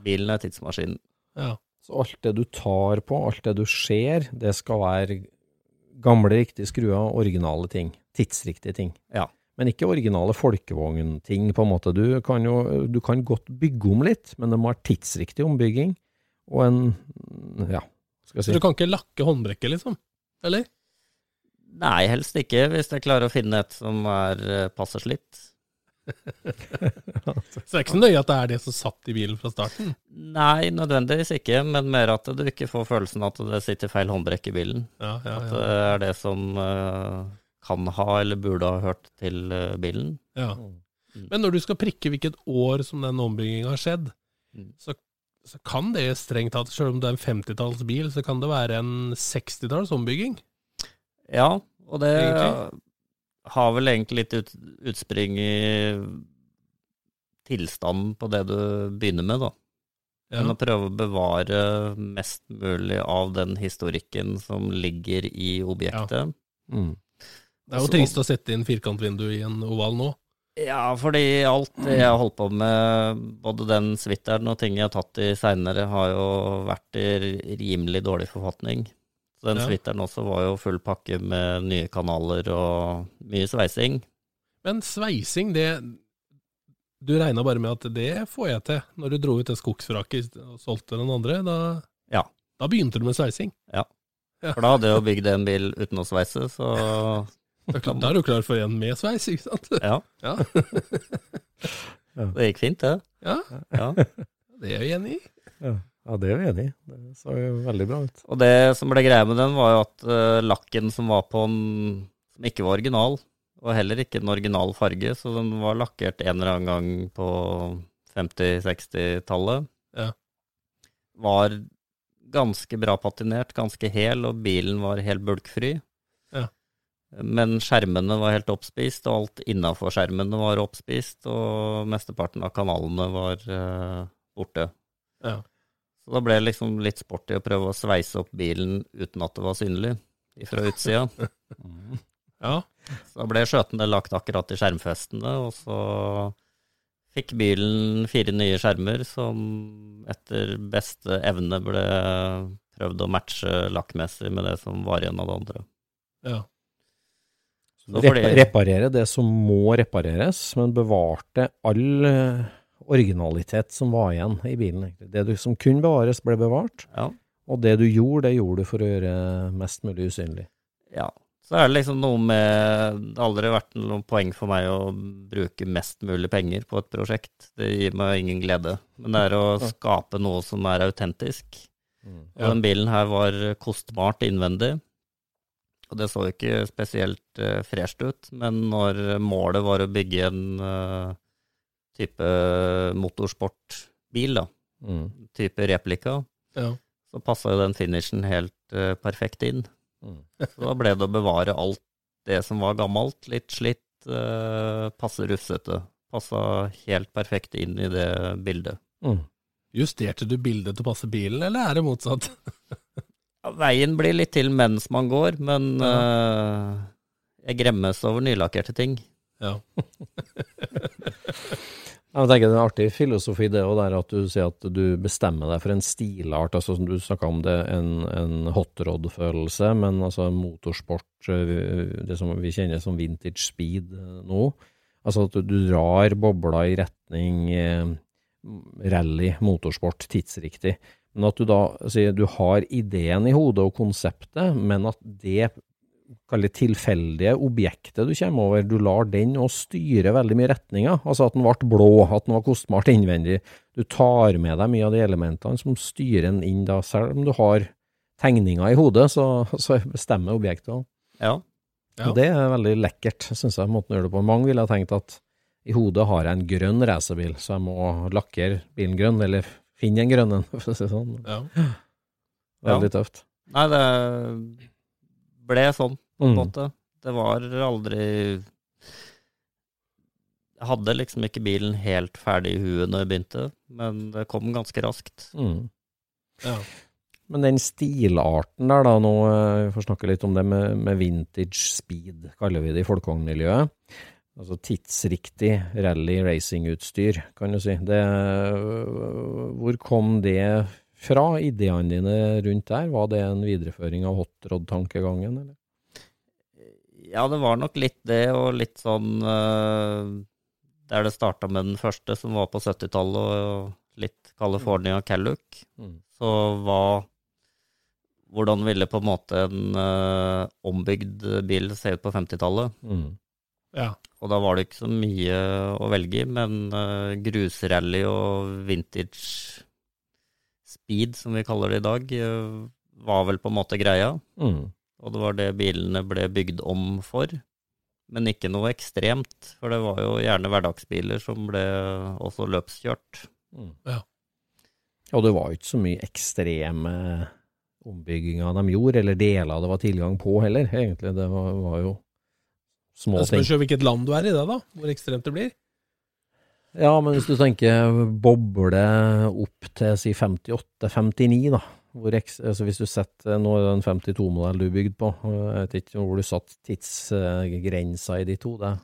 Bilen er tidsmaskinen. Ja. Så alt det du tar på, alt det du ser, det skal være gamle, riktige skruer, originale ting. Tidsriktige ting. Ja. Men ikke originale folkevognting, på en måte. Du kan jo du kan godt bygge om litt, men det må være tidsriktig ombygging. og en Ja, skal Så jeg du kan ikke lakke håndbrekket, liksom? Eller? Nei, helst ikke, hvis jeg klarer å finne et som er eh, passe slitt. [LAUGHS] Så det er ikke så nøye at det er det som satt i bilen fra starten? Nei, nødvendigvis ikke, men mer at du ikke får følelsen at det sitter feil håndbrekk i bilen. Ja, ja, At det er det som eh, kan ha eller burde ha hørt til eh, bilen. ja. Mm. Men når du skal prikke hvilket år som den ombygginga har skjedd, Mm. så, så kan det strengt tatt, selv om det er en 50-tallsbil, så kan det være en 60-talls ombygging. Ja, og det Egentlig? har vel egentlig litt ut, utspring i tilstanden på det du begynner med, da. Ja. Men å prøve å bevare mest mulig av den historikken som ligger i objektet. Mm. Det er jo trist å sette inn firkantvindu i en oval nå. Ja, fordi alt jeg har holdt på med, både den suiteren og ting jeg har tatt i seinere, har jo vært i rimelig dårlig forfatning. Så den Ja. suiteren også var jo full pakke med nye kanaler og mye sveising. Men sveising, det Du regna bare med at det får jeg til. Når du dro ut det skogsvraket og solgte den andre, da, Ja. da begynte du med sveising. Ja. For da hadde jeg jo bygd en bil uten å sveise, så [LAUGHS] Da er er du klar for en med sveis, ikke sant? ja. Ja, [LAUGHS] Det gikk fint, det. ja Ja. det er vi enig i. Ja. ja, det er vi enig i. Det så jo veldig bra ut. Og det som ble greia med den, var jo at uh, lakken som var på den, som ikke var original, og heller ikke en original farge, så den var lakkert en eller annen gang på 50-60-tallet. Ja. Var ganske bra patinert, ganske hel, og bilen var helt bulkfri. Men skjermene var helt oppspist, og alt innafor skjermene var oppspist, og mesteparten av kanalene var uh, borte. Ja. Så da ble det liksom litt sporty å prøve å sveise opp bilen uten at det var synlig fra utsida. [LAUGHS] Ja. Så da ble skjøtene lagt akkurat i skjermfestene, og så fikk bilen fire nye skjermer som etter beste evne ble prøvd å matche lakkmessig med det som var igjen av det andre. ja. Så Så Repa fordi- reparere det som må repareres, men bevarte all eh, originalitet som var igjen i bilen. Det du, som kunne bevares, ble bevart, Ja. og det du gjorde, det gjorde du for å gjøre mest mulig usynlig. ja. Så er det liksom noe med Det har aldri vært noe poeng for meg å bruke mest mulig penger på et prosjekt. Det gir meg ingen glede. Men det er å skape noe som er autentisk. Og Ja. den bilen her var kostbart innvendig. Og det så ikke spesielt uh, fresht ut, men når målet var å bygge en uh, type motorsportbil, da, Mm. type replika, ja. så passa jo den finishen helt uh, perfekt inn. Mm. [LAUGHS] Så da ble det å bevare alt det som var gammelt, litt slitt, uh, passe rufsete. Passa helt perfekt inn i det bildet. Mm. Justerte du bildet til å passe bilen, eller er det motsatt? [LAUGHS] Ja, veien blir litt til mens man går, men eh, jeg gremmes over nylakkerte ting. Ja. [LAUGHS] Jeg tenker Det er en artig filosofi det også der at du sier at du bestemmer deg for en stilart, altså som du snakka om det, en, en hotrod-følelse, men altså motorsport, eh, det som vi kjenner som vintage speed eh, nå. Altså at du, du drar bobla i retning eh, rally, motorsport, tidsriktig. Men at du da sier du har ideen i hodet og konseptet, men at det kall tilfeldige objektet du kommer over, du lar den òg styre veldig mye retninger. Altså at den ble blå, at den var kostbart innvendig. Du tar med deg mye av de elementene som styrer den inn da, selv om du har tegninger i hodet, så, så bestemmer objektet òg. Ja. Ja. Og det er veldig lekkert, syns jeg, måten å gjøre det på. Mange ville ha tenkt at i hodet har jeg en grønn racerbil, så jeg må lakkere bilen grønn, eller finne en grønn en, [LAUGHS] for å si det sånn. Ja. Veldig tøft. Nei, det ble sånn, på en Mm. måte. Det var aldri Jeg hadde liksom ikke bilen helt ferdig i huet når jeg begynte, men det kom ganske raskt. Mm. Ja. Men den stilarten der, da, nå eh, vi får snakke litt om det med, med vintage speed, kaller vi det i folkevognmiljøet. Altså tidsriktig rally-racing-utstyr, kan du si. Det, hvor kom det fra, ideene dine rundt der? Var det en videreføring av hotrod-tankegangen, eller? Ja, det var nok litt det, og litt sånn eh, Der det starta med den første, som var på 70-tallet, og litt California Calluck. Mm. Så hva Hvordan ville på en måte en eh, ombygd bil se ut på 50-tallet? Mm. Ja. Og da var det ikke så mye å velge i, men uh, grusrally og vintage speed, som vi kaller det i dag, uh, var vel på en måte greia. Mm. Og det var det bilene ble bygd om for. Men ikke noe ekstremt, for det var jo gjerne hverdagsbiler som ble også løpskjørt. Mm. Ja. Og det var jo ikke så mye ekstreme ombygginger de gjorde, eller deler det var tilgang på heller, egentlig. Det var, var jo små Det ting. spørs jo hvilket land du er i, det da. Hvor ekstremt det blir. Ja, men hvis du tenker boble opp til si 58-59, da. Hvor eks, altså hvis du setter, Nå er det en 52-modell du er bygd på. Jeg vet ikke hvor du satt tidsgrensa i de to. Det.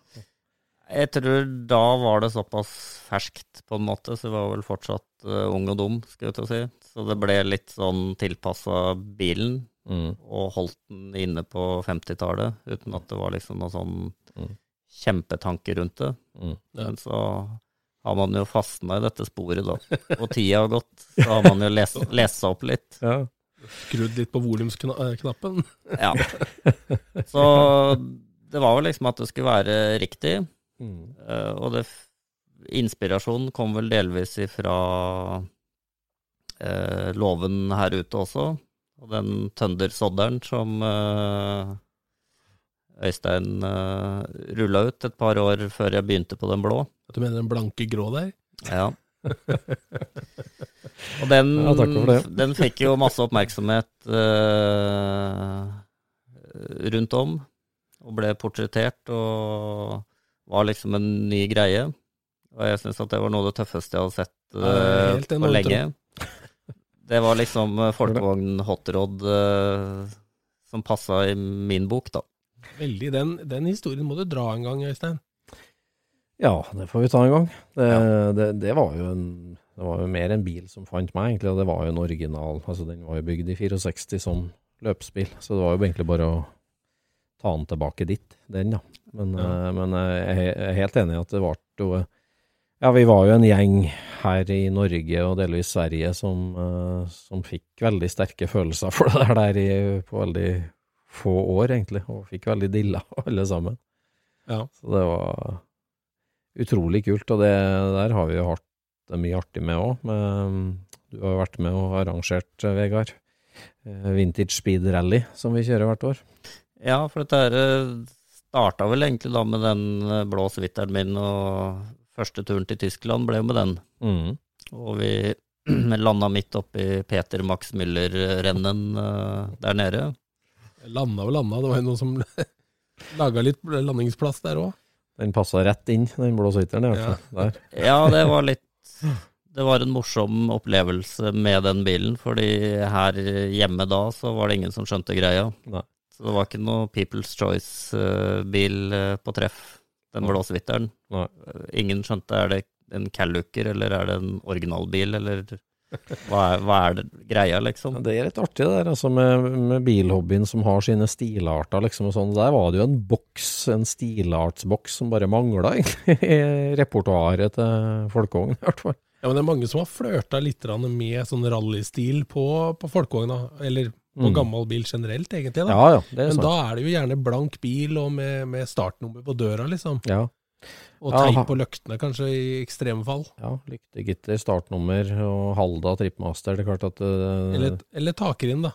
Jeg tror da var det såpass ferskt, på en måte, så jeg var vel fortsatt eh, ung og dum, skal jeg til å si. Så det ble litt sånn tilpassa bilen, Mm. og holdt den inne på 50-tallet, uten at det var liksom noen sånn Mm. kjempetanke rundt det. Mm. Men så har man jo fastna i dette sporet, da. Og tida har gått, så har man jo [LAUGHS] lest, seg opp litt. Ja. Skrudd litt på volumsknappen. Ja. [LAUGHS] Så det var jo liksom at det skulle være riktig. Mm. Eh, og det, inspirasjonen kom vel delvis ifra eh, låven her ute også. Og den tøndersodderen som eh, Øystein uh, rulla ut et par år før jeg begynte på den blå. Du mener den blanke grå der? Ja. Og den, Ja, den fikk jo masse oppmerksomhet uh, rundt om, og ble portrettert, og var liksom en ny greie. Og jeg syns at det var noe av det tøffeste jeg hadde sett Ja, eh, helt på lenge. Det var liksom uh, folkevogn hotrod uh, som passa i min bok, da. Veldig. Den, den historien må du dra en gang, Øystein. Ja, det får vi ta en gang. Det, Ja. det, det var jo en det var jo mer en bil som fant meg, egentlig. Og det var jo en original. Altså, den var jo bygd i 64 som løpsbil, så det var jo egentlig bare å ta den tilbake dit, den, da. Men, Ja. eh, men eh, jeg er helt enig i at det ble jo Ja, vi var jo en gjeng her i Norge og delvis Sverige som, eh, som fikk veldig sterke følelser for [LAUGHS] det der, der i, på veldig få år, egentlig. Og fikk veldig dilla, [LAUGHS] alle sammen. Ja. Så det var utrolig kult, og det der har vi jo hatt det mye artig med òg. Du har jo vært med og arrangert, eh, Vegard. eh, Vintage Speed Rally, som vi kjører hvert år. Ja, for dette starta vel egentlig da med den blå svitteren min, og første turen til Tyskland ble jo med den. Mm. Og vi [CLEARS THROAT] landa midt oppi Peter Max Müller-rennen uh, der nede. Landa og landa. Det var jo noen som [LAUGHS] laga litt landingsplass der òg. Den passa rett inn, den blå sytteren. i hvert Ja. Ja, det var litt Det var en morsom opplevelse med den bilen, fordi her hjemme da så var det ingen som skjønte greia. Nei. Så det var ikke noe People's Choice-bil eh, på treff, den blå switteren. Nei. Ingen skjønte er det en Calluker, eller er det en originalbil, eller hva er, hva er det greia, liksom? Ja, Det er litt artig det der, altså med, med bilhobbyen som har sine stilarter, liksom og sånn. Der var det jo en boks, en stilartsboks som bare mangla i repertoaret til folkevogn, i hvert fall. Ja, men det er mange som har flørta litt med sånn rallystil på, på folkevogna, eller på Mm. gammel bil generelt, egentlig. da. Ja ja, Men sant. da er det jo gjerne blank bil og med, med startnummer på døra, liksom. Ja, Og Ja, teip på løktene, kanskje, i ekstremfall. ja, lyktegitter, startnummer og Halda trippmaster. Det er klart at uh, Eller, eller takrinn, da.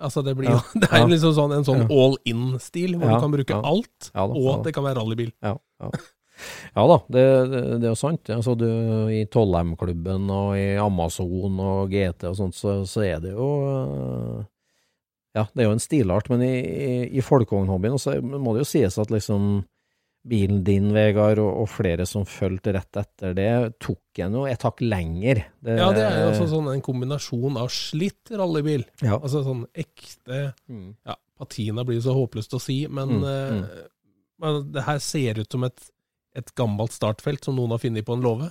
Altså, det blir Ja, [LAUGHS] Det er ja. liksom sånn, en sånn all in-stil, hvor Ja, du kan bruke ja. alt, Ja da, og det kan være rallybil. Ja, ja. da, det, det, det er jo sant. Altså, du, I 12M-klubben og i Amazon og GT og sånt, så, så er det jo øh, Ja, det er jo en stilart, men i, i, i folkevognhobbyen så må det jo sies at liksom bilen din, Vegard, og, og flere som fulgte rett etter det, tok en jo et hakk lenger. Det, Ja, det er jo også sånn en kombinasjon av slitt rallybil, Ja. altså sånn ekte Mm. Ja, patina blir så håpløst å si, men, Mm, eh, men det her ser ut som et, et gammelt startfelt som noen har funnet på en låve.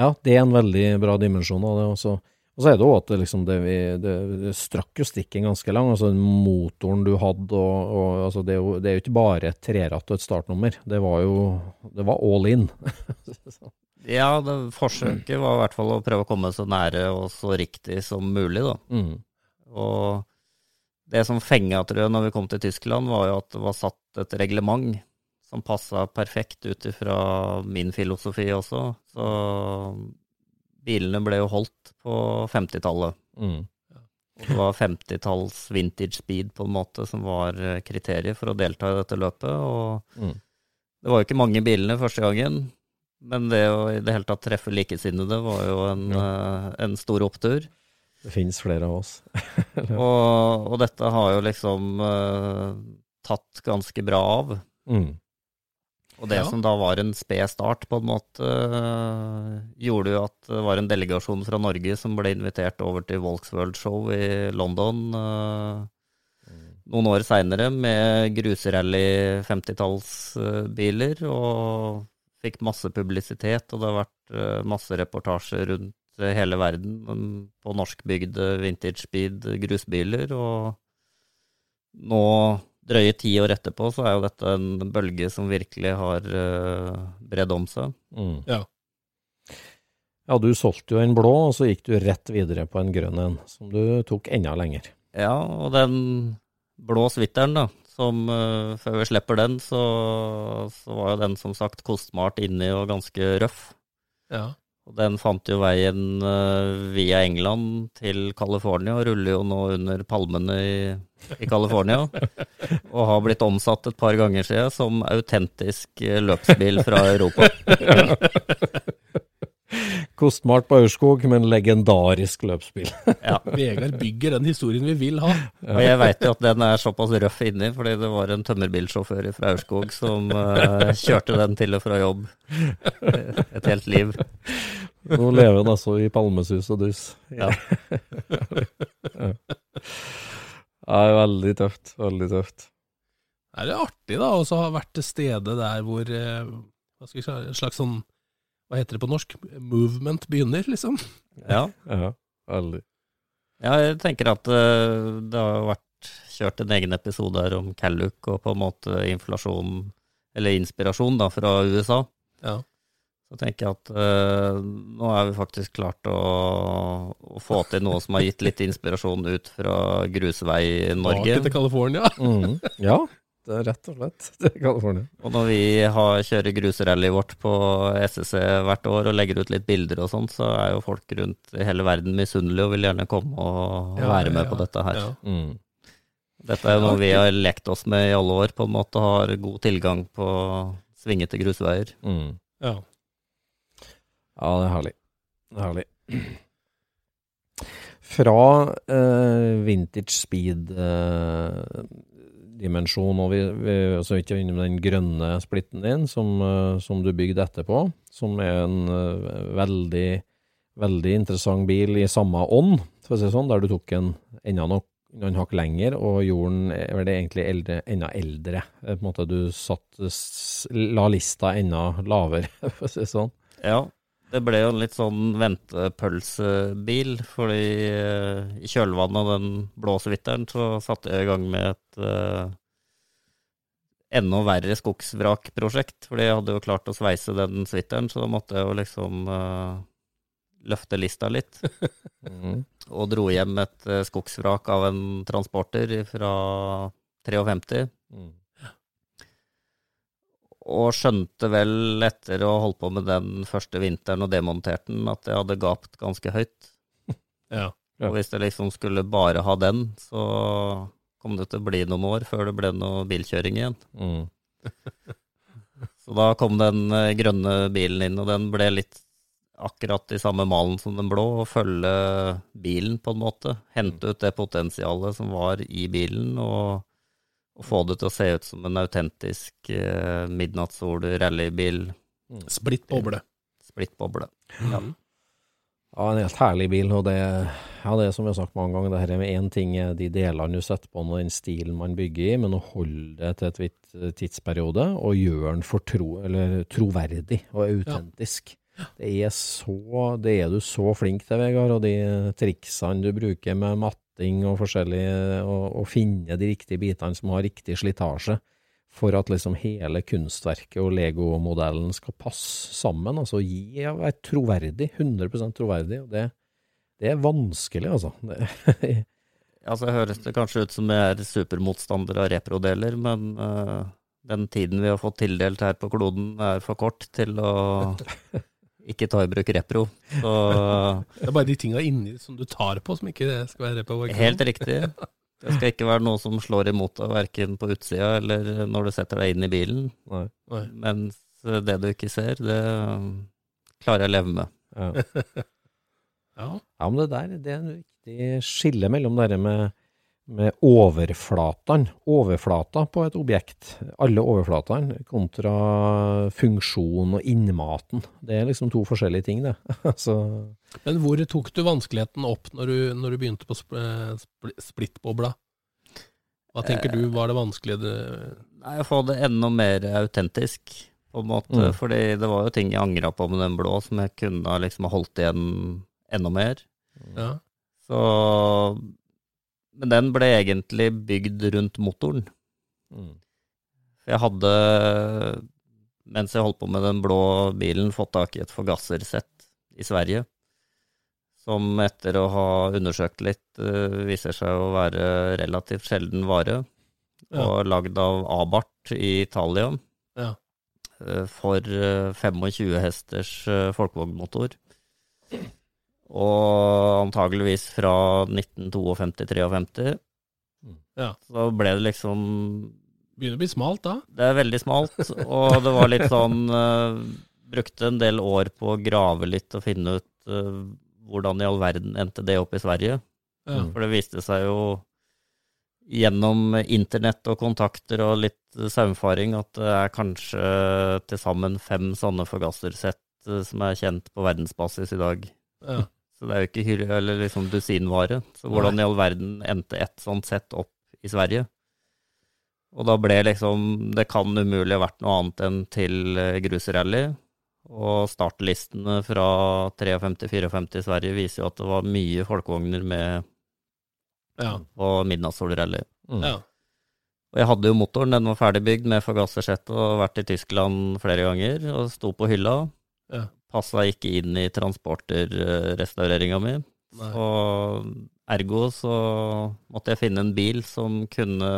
Ja, det er en veldig bra dimensjon av det. Også. Og så er det òg at det, liksom, det, vi- det, det strakk jo strikken ganske lang. altså Motoren du hadde og, og altså det, er jo, det er jo ikke bare et treratt og et startnummer. Det var jo det var all in. [LAUGHS] Ja, det, forsøket var i hvert fall å prøve å komme så nære og så riktig som mulig, da. Mm. Og det som fenga, tror jeg, når vi kom til Tyskland, var jo at det var satt et reglement som passa perfekt ut ifra min filosofi også. Så bilene ble jo holdt på 50-tallet. Mm. Det var 50-talls vintage speed på en måte som var eh, kriteriet for å delta i dette løpet. Og Mm. det var jo ikke mange bilene første gangen, men det å i det hele tatt treffe likesinnede var jo en, eh, en stor opptur. Det finnes flere av oss. [LAUGHS] Og, og dette har jo liksom uh, tatt ganske bra av. Mm. Og det Ja. som da var en sped start, på en måte, øh, gjorde jo at det var en delegasjon fra Norge som ble invitert over til Volksworld Show i London øh, noen år seinere med gruserally 50-tallsbiler, og fikk masse publisitet, og det har vært masse reportasjer rundt hele verden på norskbygde vintage speed grusbiler, og nå drøye ti år etterpå, så er jo dette en bølge som virkelig har uh, bredd om seg. Mm. Ja. Ja, du solgte jo en blå, og så gikk du rett videre på en grønn en, som du tok enda lenger. Ja, og den blå svitteren, da, som uh, før vi slipper den, så, så var jo den som sagt kostsmart inni og ganske røff. Ja. Og den fant jo veien uh, via England til California, og ruller jo nå under palmene i, i California. [LAUGHS] og har blitt omsatt et par ganger siden som autentisk eh, løpsbil fra Europa. [LAUGHS] Kostbart på Aurskog, men legendarisk løpsbil. [LAUGHS] Ja. Vegard bygger den historien vi vil ha. Og jeg veit jo at den er såpass røff inni, fordi det var en tømmerbilsjåfør fra Aurskog som uh, kjørte den til og fra jobb et helt liv. Nå lever han altså i palmesus og dus. Ja. [LAUGHS] ja. er veldig tøft. Veldig tøft. Det er artig, da, å ha vært til stede der hvor eh, Hva skal vi si, en slags sånn Hva heter det på norsk? Movement begynner, liksom. Ja. Ja, aldri. ja, jeg tenker at eh, det har vært kjørt en egen episode her om Calluc og på en måte inflasjon, eller inspirasjon, da, fra USA. Ja. Så tenker jeg at uh, nå er vi faktisk klart å, å få til noe som har gitt litt inspirasjon ut fra grusvei i Norge. Tilbake til California. Mm. Ja, rett og slett [LAUGHS] til California. Og når vi har, kjører grusrallyet vårt på SSC hvert år og legger ut litt bilder og sånt, så er jo folk rundt i hele verden misunnelige og vil gjerne komme og Ja, være med ja, på dette her. Ja. Mm. Dette er jo noe vi har lekt oss med i alle år, på en måte har god tilgang på svingete grusveier. Mm. Ja. Ja, det er herlig. Det er herlig. Fra eh, vintage speed-dimensjon, og vi, vi så vidt innom den grønne splitten din, som, eh, som du bygde etterpå, som er en eh, veldig, veldig interessant bil i samme ånd, for å si sånn, der du tok en enda nok noen hakk lenger, og gjorde den er det egentlig eldre, enda eldre. Eh, På en måte du satt, la lista enda lavere, [LAUGHS] for å si det sånn. Ja, det ble jo en litt sånn ventepølsebil, fordi eh, i kjølvannet av den blå svitteren så satte jeg i gang med et uh, enda verre skogsvrakprosjekt, fordi jeg hadde jo klart å sveise den svitteren, så da måtte jeg jo liksom uh, løfte lista litt. [LAUGHS] Mm. og dro hjem et skogsvrak av en transporter fra 53. Mm. Og skjønte vel etter å ha holdt på med den første vinteren og demontert den, at jeg hadde gapt ganske høyt. [LAUGHS] Ja. Ja. Og hvis jeg liksom skulle bare ha den, så kom det til å bli noen år før det ble noe bilkjøring igjen. Mm. [LAUGHS] Så da kom den eh, grønne bilen inn, og den ble litt akkurat i samme malen som den blå, og følge bilen på en måte. Hente ut det potensialet som var i bilen, og, og få det til å se ut som en autentisk eh, midnattssol-rallybil, Splitt boble. splittboble. Ja. Ja, en helt herlig bil, og det, ja, det er som vi har sagt mange ganger, det her er med én ting de delene du setter på, og den stilen man bygger i, men å holde det til et vidt tidsperiode, og gjøre den for tro, eller troverdig og autentisk. Det er så, det er du så flink til, Vegard, og de triksene du bruker med matting og forskjellig, og, og finne de riktige bitene som har riktig slitasje, for at liksom hele kunstverket og Lego-modellen skal passe sammen. Altså gi være troverdig, 100% troverdig. og det, det er vanskelig, altså. Det, [LAUGHS] Altså høres det kanskje ut som jeg er supermotstander av reprodeler, men uh, den tiden vi har fått tildelt her på kloden er for kort til å [LAUGHS] ikke ta i bruk repro. Så Det er bare de tinga inni som du tar på, som ikke skal være repro. helt riktig. Det skal ikke være noe som slår imot deg, verken på utsida eller når du setter deg inn i bilen. nei, Nei. Mens det du ikke ser, det klarer jeg å leve med. ja. [LAUGHS] Ja. Ja, men det der det er en viktig skille mellom det der med, med overflatene, overflata på et objekt, alle overflatene, kontra funksjon og innmaten. Det er liksom to forskjellige ting, det. [LAUGHS] Men hvor tok du vanskeligheten opp når du, når du begynte på sp spl splittbobla? Hva tenker du var det vanskelige? Nei, å få det enda mer autentisk, på en måte. Mm. Fordi det var jo ting jeg angra på med den blå, som jeg kunne liksom ha holdt igjen enda mer. Ja. Så Men den ble egentlig bygd rundt motoren. mm, jeg hadde, mens jeg holdt på med den blå bilen, fått tak i et forgassersett i Sverige. Som etter å ha undersøkt litt, eh, viser seg å være relativt sjelden vare. Ja. Og lagd av Abart i Italia. Ja. eh, For eh, 25 hesters eh, folkevognmotor. Og antageligvis fra 1952-53. Ja. Så ble det liksom Begynner å bli smalt da. Det er veldig smalt, og det var litt sånn uh, Brukte en del år på å grave litt og finne ut uh, hvordan i all verden endte det opp i Sverige. Ja. For det viste seg jo gjennom internett og kontakter og litt saumfaring at det er kanskje til sammen fem sånne forgassersett eh, som er kjent på verdensbasis i dag. Ja. Så det er jo ikke hyre, eller liksom dusinvare. Så hvordan i all verden endte et sånt sett opp i Sverige? Og da ble liksom Det kan umulig ha vært noe annet enn til eh, grusrally. Og startlistene fra 53-54 i Sverige viser jo at det var mye folkevogner med Ja. på midnattssolrally. mm. ja. Og jeg hadde jo motoren, den var ferdigbygd med forgassersett og vært i Tyskland flere ganger, og sto på hylla. Ja. Passa ikke inn i transporterrestaureringa mi. Og ergo så måtte jeg finne en bil som kunne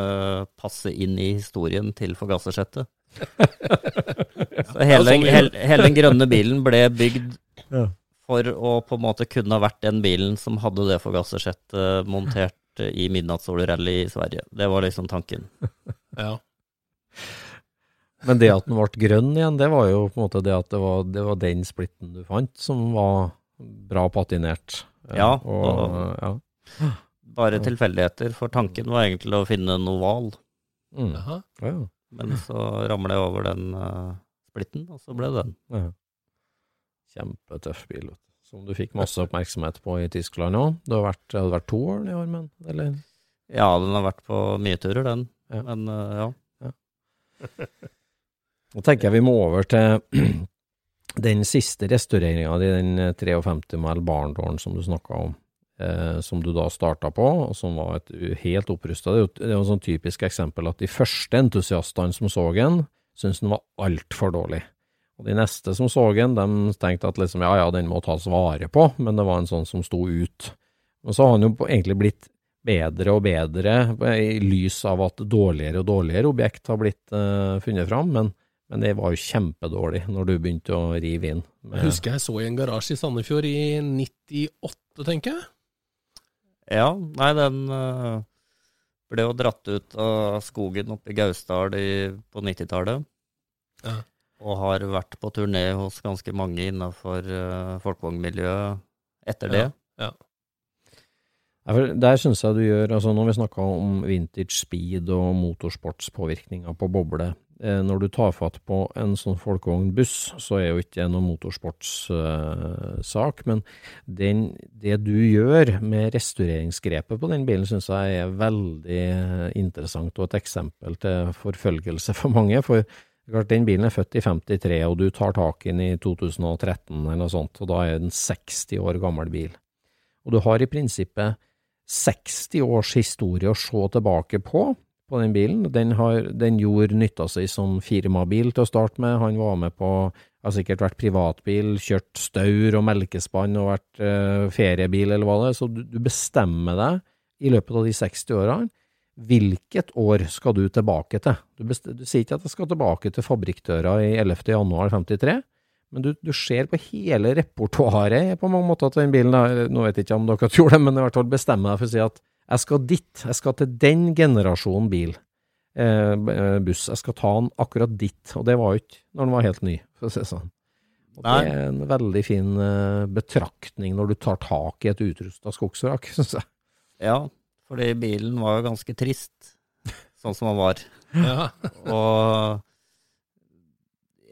passe inn i historien til forgassersettet. [LAUGHS] Så hele, sånn hele, hele den grønne bilen ble bygd for å på en måte kunne ha vært den bilen som hadde det forgassersettet montert i midnattssolrally i Sverige. Det var liksom tanken. ja. Men det at den ble grønn igjen, det var jo på en måte det at det var, det var den splitten du fant som var bra patinert. Ja, og, og- ja. Bare tilfeldigheter, for tanken var egentlig å finne en oval. Mm. Ja, ja. Men så ramler jeg over den uh, splitten, og så ble det den. Ja. Kjempetøff bil. Som du fikk masse oppmerksomhet på i Tyskland òg. Det har vært, hadde vært to år i år, men eller? Ja, den har vært på mye turer, den. Ja. Men ja, ja. [LAUGHS] Nå tenker jeg vi må over til [CLEARS THROAT] den siste restaureringa di, den 53 mæl barndåren som du snakka om. Eh, som du da starta på, og som var et helt opprusta. Det er jo et sånn typisk eksempel at de første entusiastene som så den, syntes den var altfor dårlig. Og de neste som så den, de tenkte at liksom, ja ja, den må tas vare på, men det var en sånn som sto ut. Og så har han jo egentlig blitt bedre og bedre i lys av at dårligere og dårligere objekt har blitt eh, funnet fram, men, men det var jo kjempedårlig når du begynte å rive inn. Jeg husker jeg så i en garasje i Sandefjord i 98, tenker jeg. ja, nei, den eh, ble jo dratt ut av skogen oppe i Gausdal på 90-tallet. Ja. Og har vært på turné hos ganske mange innafor uh, folkevognmiljøet etter det. Ja. Ja, Der syns jeg du gjør, altså når vi snakka om vintage speed og motorsportspåvirkninga på boble, eh, når du tar fatt på en sånn folkevognbuss, så er jo ikke det noen motorsportssak, men den, det du gjør med restaureringsgrepet på den bilen, syns jeg er veldig interessant, og et eksempel til forfølgelse for mange. for Klart, Den bilen er født i 53, og du tar tak i den i 2013 eller noe sånt, og da er det en 60 år gammel bil. Og du har i prinsippet 60 års historie å se tilbake på, på den bilen. Den, har, den gjorde nytta si som firmabil til å starte med. Han var med på har sikkert vært privatbil, kjørt staur og melkespann og vært eh, feriebil eller hva det er. Så du, du bestemmer deg i løpet av de 60 årene hvilket år skal du tilbake til. Du, best, du sier ikke at jeg skal tilbake til fabrikkdøra i 11. januar 53, men du, du ser på hele repertoaret på mange måter til den bilen. Nå vet jeg ikke om dere tror det, men i hvert fall bestemmer deg for å si at jeg skal dit, jeg skal til den generasjonen bil, eh, eh, buss. Jeg skal ta den akkurat dit, og det var jo ikke når den var helt ny, for å si det sånn. Og det er en veldig fin eh, betraktning når du tar tak i et utrusta skogsvrak, [LAUGHS] syns jeg. Ja, fordi bilen var jo ganske trist, sånn som den var. Ja. Og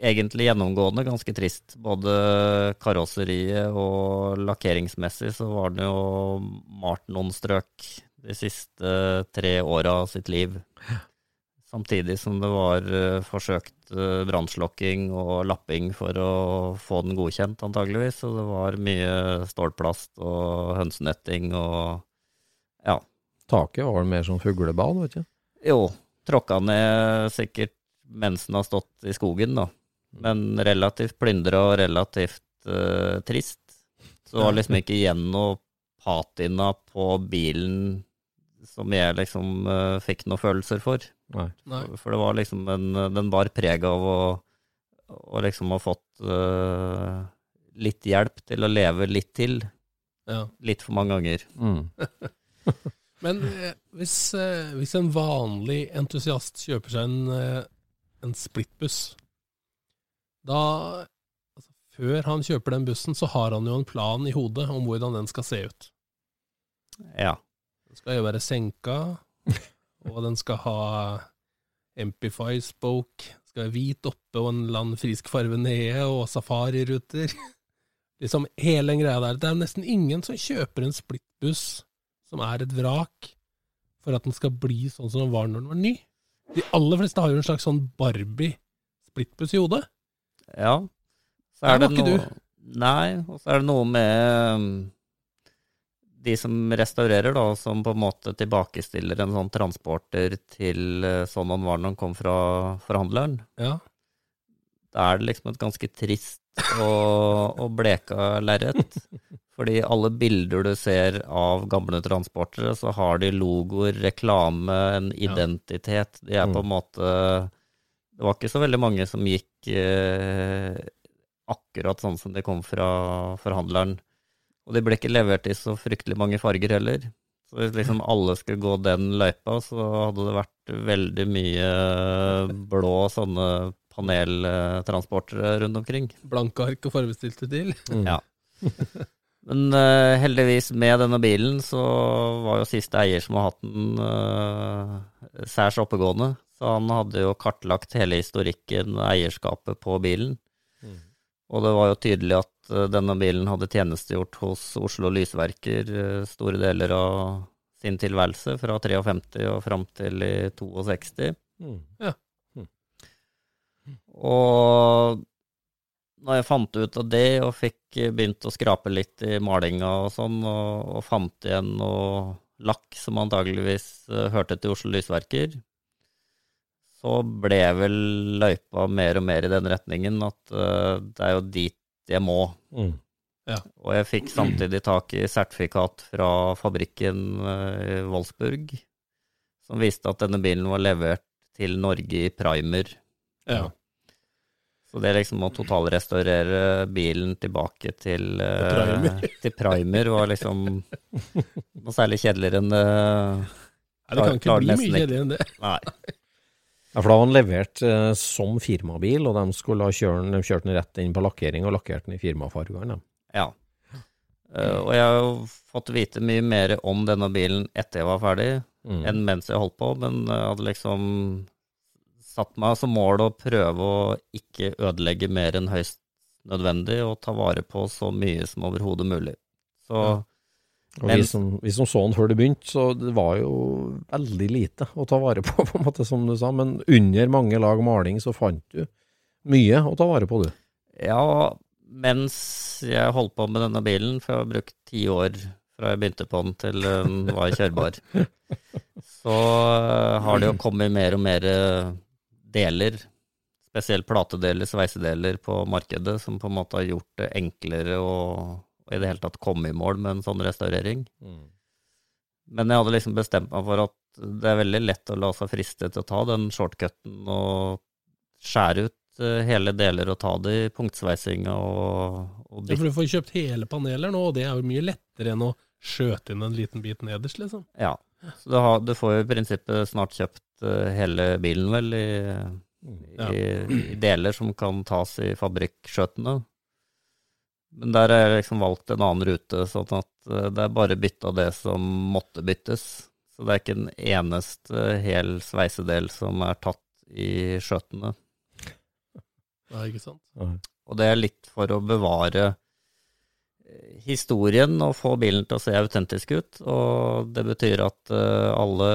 egentlig gjennomgående ganske trist. Både karosseriet og lakkeringsmessig så var den jo malt noen strøk de siste tre åra av sitt liv. Samtidig som det var eh, forsøkt eh, brannslokking og lapping for å få den godkjent, antageligvis. Så det var mye stålplast og hønsenetting og ja. Taket var mer som fuglebad, vet du. Jo, tråkka ned sikkert mens den har stått i skogen, da. Men relativt plyndra og relativt uh, trist. Så det var liksom ikke igjen noe patina på bilen som jeg liksom uh, fikk noen følelser for. Nei. Nei. For det var liksom en, Den bar preg av å, å liksom ha fått uh, litt hjelp til å leve litt til. Ja. Litt for mange ganger. Mm. [LAUGHS] Men eh, hvis, eh, hvis en vanlig entusiast kjøper seg en, eh, en splittbuss, da altså, Før han kjøper den bussen, så har han jo en plan i hodet om hvordan den skal se ut. Ja. Den skal jo være senka, [LAUGHS] og den skal ha Empify spoke, skal være hvit oppe og en eller annen frisk farve nede, og safariruter. [LAUGHS] Liksom hele den greia der. Det er nesten ingen som kjøper en splittbuss som er et vrak, for at den skal bli sånn som den var når den var ny. De aller fleste har jo en slags sånn Barbie-splittbuss i hodet. Ja. Så er det ikke noe Nei, og så er det noe med um, de som restaurerer, da, som på en måte tilbakestiller en sånn transporter til sånn han var når han kom fra forhandleren. Ja. Da er det liksom et ganske trist og, og bleka lerret. Fordi alle bilder du ser av gamle transportere, så har de logoer, reklame, en identitet. De er på en måte Det var ikke så veldig mange som gikk eh, akkurat sånn som de kom fra forhandleren. Og de ble ikke levert i så fryktelig mange farger heller. Så hvis liksom alle skulle gå den løypa, så hadde det vært veldig mye blå sånne paneltransportere rundt omkring. Blanke ark og farvestilte til. Mm. Ja. [LAUGHS] Men uh, heldigvis med denne bilen så var jo siste eier som har hatt den uh, særs oppegående. Så han hadde jo kartlagt hele historikken, eierskapet på bilen. Og det var jo tydelig at eh, denne bilen hadde tjenestegjort hos Oslo Lysverker eh, store deler av sin tilværelse, fra 53 og fram til i 62. Mm. Og når jeg fant ut av det, og fikk begynt å skrape litt i malinga og sånn, og, og fant igjen noe lakk som antageligvis eh, hørte til Oslo Lysverker, så ble vel løypa mer og mer i den retningen at uh, det er jo dit jeg må. Mm. Og jeg fikk samtidig tak i sertifikat fra fabrikken eh, i Wolfsburg, som viste at denne bilen var levert til Norge i primer. Ja. Så det liksom å totalrestaurere bilen tilbake til, eh, primer. [LAUGHS] til primer var liksom [LAUGHS] noe særlig kjedeligere enn det Nei, det kan ikke bli mye kjedeligere enn det. Nei. Ja, for da var den levert eh, som firmabil, og de skulle ha kjøre den, de kjørte den rett inn på lakkering og lakkert den i firmafargene. Ja. Uh, og jeg har jo fått vite mye mer om denne bilen etter jeg var ferdig, Mm. enn mens jeg holdt på, men jeg hadde liksom satt meg som mål å prøve å ikke ødelegge mer enn høyst nødvendig, og ta vare på så mye som overhodet mulig. Så Ja. Og Men- vi, som, vi som så den før det begynte, så det var jo veldig lite å ta vare på, [LAUGHS] på en måte, som du sa. Men under mange lag maling så fant du mye å ta vare på, du. ja, mens jeg holdt på med denne bilen, for jeg har brukt ti år fra jeg begynte på den til den var kjørbar. [LAUGHS] Så eh, har det jo kommet mer og mer eh, deler, spesielt platedeler, sveisedeler på markedet, som på en måte har gjort det enklere å i det hele tatt komme i mål med en sånn restaurering. Mm. Men jeg hadde liksom bestemt meg for at det er veldig lett å la seg friste til å ta den shortcuten og skjære ut eh, hele deler og ta det i punktsveisinga og, og Ja, for du får kjøpt hele paneler nå, og det er jo mye lettere enn å skjøte inn en liten bit nederst, liksom. Ja. Så du, har, du får jo i prinsippet snart kjøpt eh, hele bilen, vel, i, Ja. i, i deler som kan tas i fabrikkskjøtene. Men der har jeg liksom valgt en annen rute, sånn at eh, det er bare bytta det som måtte byttes. Så det er ikke en eneste hel sveisedel som er tatt i skjøtene. Nei, ikke sant? Og det er litt for å bevare eh, historien og få bilen til å se autentisk ut. Og det betyr at uh, alle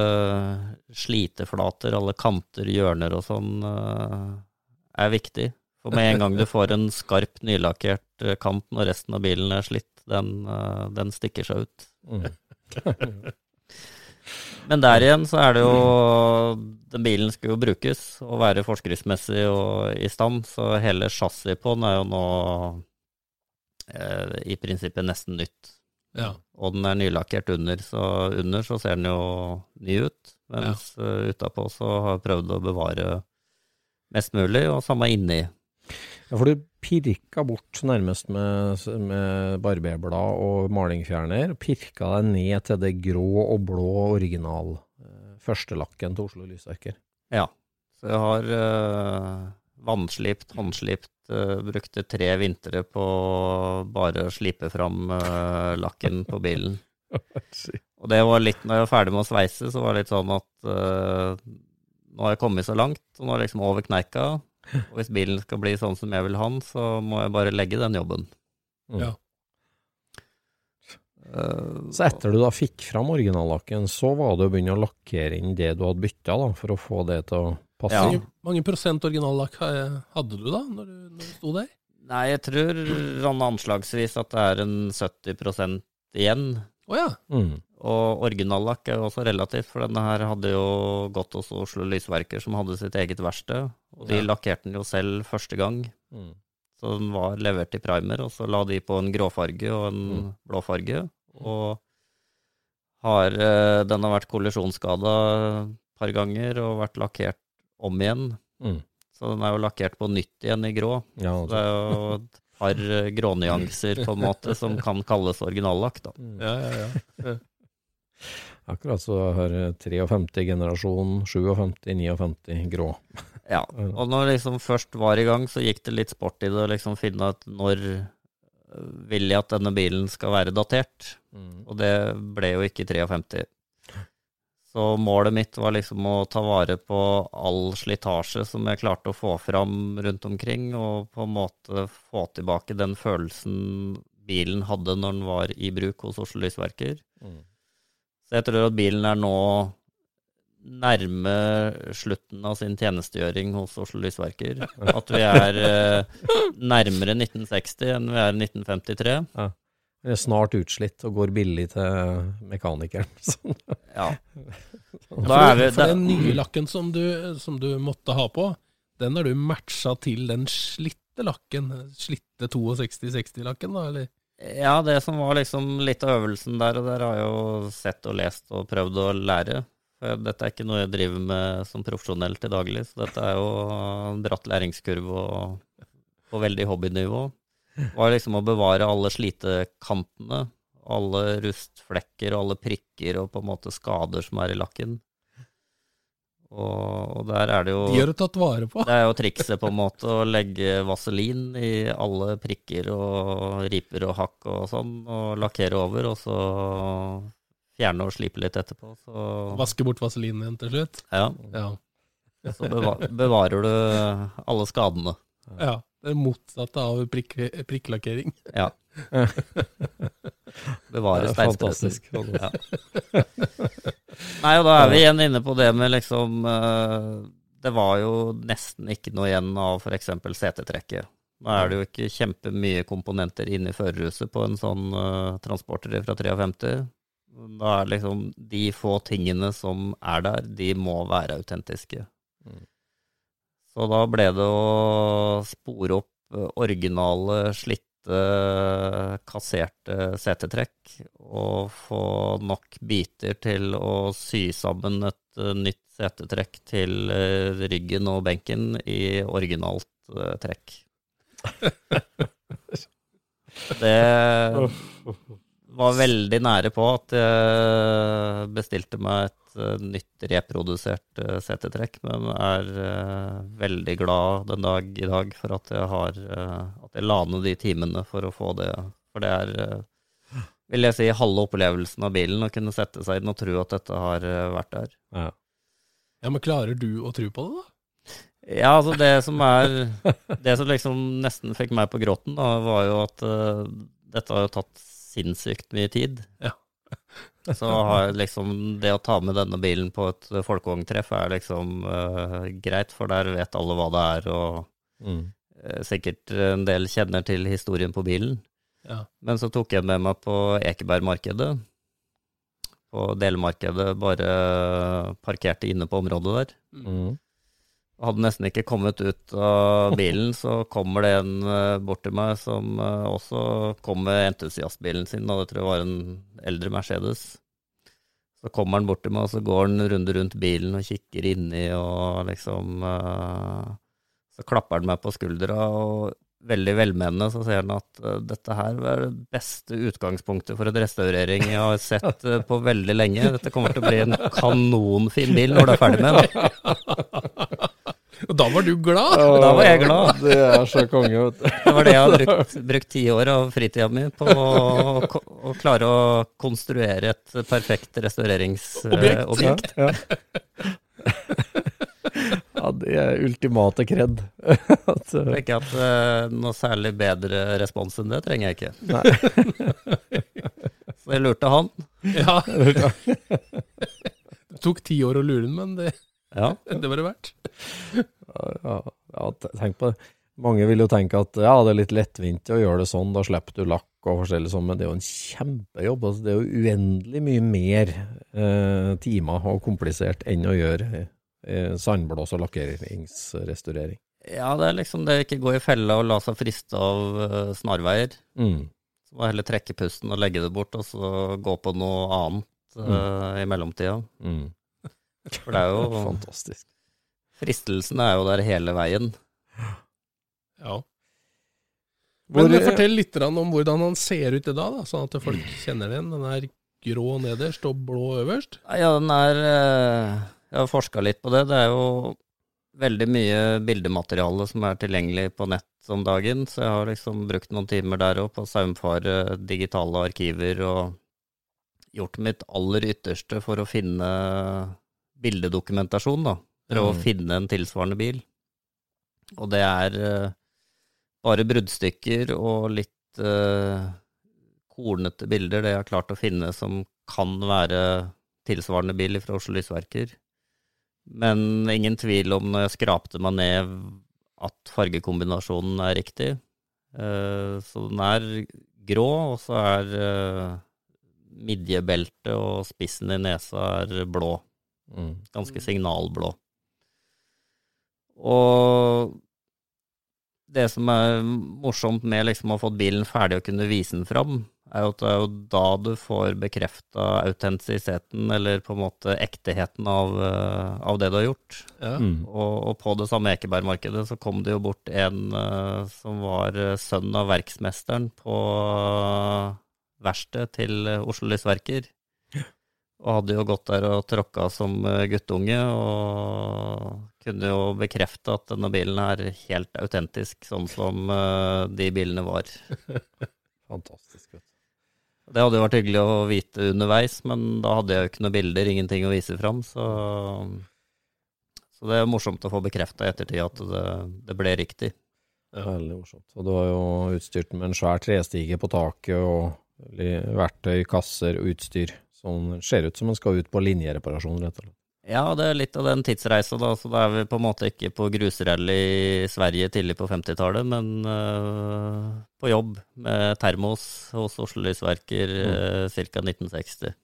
sliteflater, alle kanter, hjørner og sånn uh, er viktig. For med en gang du får en skarp, nylakkert eh, kant når resten av bilen er slitt, den, eh, den stikker seg ut. Mm. [LAUGHS] Men der igjen så er det jo Den bilen skal jo brukes og være forskriftsmessig og i stand, så hele chassiset på den er jo nå eh, i prinsippet nesten nytt. Ja. Og den er nylakkert under, så under så ser den jo ny ut. Mens ja. utapå så har jeg prøvd å bevare mest mulig, og samme inni. Ja, for du pirka bort nærmest med, med barberblad og malingfjerner, pirka deg ned til det grå og blå original eh, førstelakken til Oslo Lysverker. Ja. Så jeg har uh, vannslipt, håndslipt, uh, brukte tre vintre på bare å slipe fram uh, lakken på bilen. [LAUGHS] Og det var litt, når jeg var ferdig med å sveise, så var det litt sånn at uh, nå har jeg kommet så langt, og nå er det liksom over kneika. Og hvis bilen skal bli sånn som jeg vil ha den, så må jeg bare legge den jobben. Mm. Ja. Uh, Så etter du da fikk fram originallakken, så var det å begynne å lakkere inn det du hadde bytta, da, for å få det til å passe. Ja. Hvor mange prosent originallakk hadde du da, når du, når du sto der? Nei, jeg tror anslagsvis at det er en 70% igjen. Å ja. Mm. Og originallakk er jo også relativt, for denne her hadde jo gått hos Oslo Lysverker, som hadde sitt eget verksted. Og de Ja. lakkerte den jo selv første gang. Mm. Så den var levert i primer, og så la de på en gråfarge og en Mm. blåfarge. Og har, eh, den har vært kollisjonsskada et par ganger og vært lakkert om igjen. Mm. Så den er jo lakkert på nytt igjen i grå. Ja, Så det er jo et par eh, grånyanser på en måte som [LAUGHS] kan kalles originallakk, da. Mm. Ja, ja, ja. Akkurat så har 53 generasjon, 57, 59 grå. Ja, og når det liksom først var i gang, så gikk det litt sport i det å liksom finne ut når øh, vil jeg at denne bilen skal være datert, Mm. og det ble jo ikke 53. Så målet mitt var liksom å ta vare på all slitasje som jeg klarte å få fram rundt omkring, og på en måte få tilbake den følelsen bilen hadde når den var i bruk hos Oslo Lysverker. Mm. Så jeg tror at bilen er nå nærme slutten av sin tjenestegjøring hos Oslo Lysverker. [LAUGHS] At vi er eh, nærmere 1960 enn vi er 1953. Den er snart utslitt og går billig til mekanikeren. [LAUGHS] Sånn. Ja. For, Da er vi, for den nye lakken som du, som du måtte ha på, den har du matcha til den slitte lakken, slitte 62-60-lakken, da, eller? ja, det som var liksom litt av øvelsen der, og der har jeg jo sett og lest og prøvd å lære. For dette er ikke noe jeg driver med som profesjonell til daglig, så dette er jo en bratt læringskurve og på veldig hobbynivå. Var liksom å bevare alle slitekantene, alle rustflekker og alle prikker og på en måte skader som er i lakken. Og, og der er det jo De har du tatt vare på. Det er jo trikset på en måte å legge vaselin i alle prikker og riper og hakk og sånn, og lakkere over, og så fjerne og slipe litt etterpå. Så, Vaske bort vaselinen igjen til slutt. ja, Ja. så bevarer du alle skadene. ja. Det er motsatte av prikk, prikklakkering. Ja. [LAUGHS] Bevare Det steinspretten. fantastisk. Ja. [LAUGHS] Nei, og da er vi igjen inne på det med liksom eh, Det var jo nesten ikke noe igjen av f.eks. setetrekket Nå er det jo ikke kjempemye komponenter inni førerhuset på en sånn uh, transporter fra 53. Da er liksom de få tingene som er der, de må være autentiske. Mm. Så da ble det å spore opp eh, originale, slitte, kasserte setetrekk og få nok biter til å sy sammen et eh, nytt setetrekk til eh, ryggen og benken i originalt trekk. [LAUGHS] Det var veldig nære på at jeg bestilte meg et eh, nytt reprodusert eh, setetrekk, men er eh, veldig glad den dag i dag for at jeg har At jeg la ned de timene for å få det. For det er, vil jeg si, halve opplevelsen av bilen å kunne sette seg i den og tro at dette har vært der. Ja. Ja, men klarer du å tro på det, da? Ja, altså det som er Det som liksom nesten fikk meg på gråten, da, var jo at uh, dette har jo tatt sinnssykt mye tid. Ja. [LAUGHS] Så har liksom det å ta med denne bilen på et folkevogntreff er liksom uh, greit, for der vet alle hva det er, og Mm. uh, sikkert en del kjenner til historien på bilen. Ja. Men så tok jeg med meg på Ekebergmarkedet. På delmarkedet, bare parkerte inne på området der. Mm. Hadde nesten ikke kommet ut av bilen, så kommer det en eh, bort til meg som eh, også kom med entusiastbilen sin, og det tror jeg var en eldre Mercedes. Så kommer han bort til meg, og så går han runde rundt bilen og kikker inni, og liksom eh, Så klapper han meg på skuldra, og veldig velmenende så sier han at dette her var det beste utgangspunktet for en restaurering jeg har sett på veldig lenge. Dette kommer til å bli en kanonfin bil når du er ferdig med den. [LAUGHS] Og da var du glad! Da var jeg glad. Det er så konge, vet du. Det var det jeg har brukt, brukt ti år av fritida mi på å, å klare å konstruere et perfekt restaureringsobjekt. Ja, ja, det er ultimate kred. Jeg tenker at eh, noe særlig bedre respons enn det trenger jeg ikke. nei. Så jeg lurte han. Ja. Det tok ti år å lure han, men det, Ja. [LAUGHS] det var det verdt. Ja, ja, tenk på det. Mange vil jo tenke at ja, det er litt lettvint å gjøre det sånn, da slipper du lakk og forskjellig sånn, men det er jo en kjempejobb. Altså, det er jo uendelig mye mer eh, timer og komplisert enn å gjøre eh, sandblås- og lakkeringsrestaurering. ja, det er liksom det ikke gå i fella og la seg friste av eh, snarveier. Mm. Så må heller trekke pusten og legge det bort, og så gå på noe annet eh, i mellomtida. Mm. For det er jo [LAUGHS] Fantastisk. Fristelsen er jo der hele veien. Ja. Hvor- Men fortell litt om hvordan han ser ut i dag, da, sånn at folk kjenner den. Den er grå nederst og blå øverst. Ja, den er eh, Jeg har forska litt på det. Det er jo veldig mye bildemateriale som er tilgjengelig på nett om dagen, så jeg har liksom brukt noen timer der òg på å saumfare digitale arkiver og gjort mitt aller ytterste for å finne bildedokumentasjon, da. Prøve å Mm. finne en tilsvarende bil. Og det er eh, bare bruddstykker og litt uh, kornete bilder, det jeg har klart å finne som kan være tilsvarende bil fra Oslo Lysverker. Men ingen tvil om når jeg skrapte meg ned at fargekombinasjonen er riktig. Uh, Så den er grå, og så er uh, midjebeltet og spissen i nesa er blå. Mm. Ganske signalblå. Og det som er morsomt med liksom å ha fått bilen ferdig og kunne vise den fram, er jo at det er jo da du får bekrefta autentisiteten, eller på en måte ekteheten av, eh, av det du har gjort. Ja. Mm. Og, og på det samme Ekebergmarkedet så kom det jo bort en uh, som var eh, sønn av verksmesteren på uh, verkstedet til Oslo Lysverker. Og hadde jo gått der og tråkka som eh, guttunge, og kunne jo bekrefte at denne bilen er helt autentisk, sånn som eh, de bilene var. [LAUGHS] Fantastisk. Vet du. Det hadde jo vært hyggelig å vite underveis, men da hadde jeg jo ikke noen bilder, ingenting å vise fram, så Så det er morsomt å få bekrefta i ettertid at det, det ble riktig. Veldig morsomt. Og du har jo utstyrt med en svær trestige på taket, og verktøy, kasser og utstyr. Sånn ser ut som man skal ut på linjereparasjon, rett og slett. Ja, det er litt av den tidsreisa, da. Så da er vi på en måte ikke på grusrally i Sverige tidlig på 50-tallet, men eh, på jobb med termos hos Oslo Lysverker uh, ca. 1960. [LAUGHS]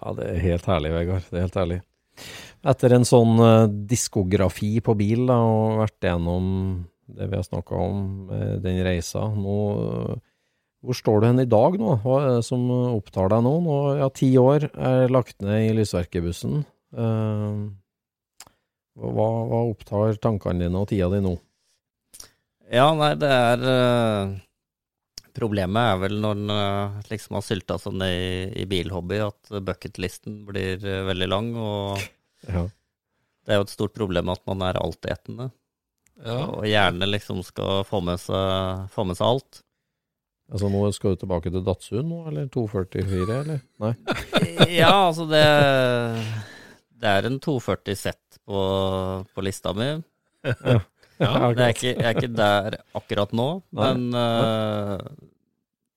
Ja, det er helt herlig, Vegard. Det er helt herlig. Etter en sånn uh, diskografi på bil, da, og vært gjennom det vi har snakka om, eh, den reisa nå Hvor står du hen i dag nå? Hva er det som opptar deg nå? nå ja, ti år er lagt ned i lysverkebussen. Eh, hva, hva opptar tankene dine og tida di nå? Ja, nei, det er eh, Problemet er vel når en eh, liksom har sylta seg ned i, i bilhobby, at bucketlisten blir veldig lang. Og [LAUGHS] Ja. det er jo et stort problem at man er altetende. Ja. Og gjerne liksom skal få med seg, få med seg alt. Altså nå skal du tilbake til Datsun nå, eller 244, eller? Nei? [LAUGHS] Ja, altså det Det er en 240 sett på, på lista mi. Ja. [LAUGHS] Det er ikke, jeg er ikke der akkurat nå, Nei. men uh,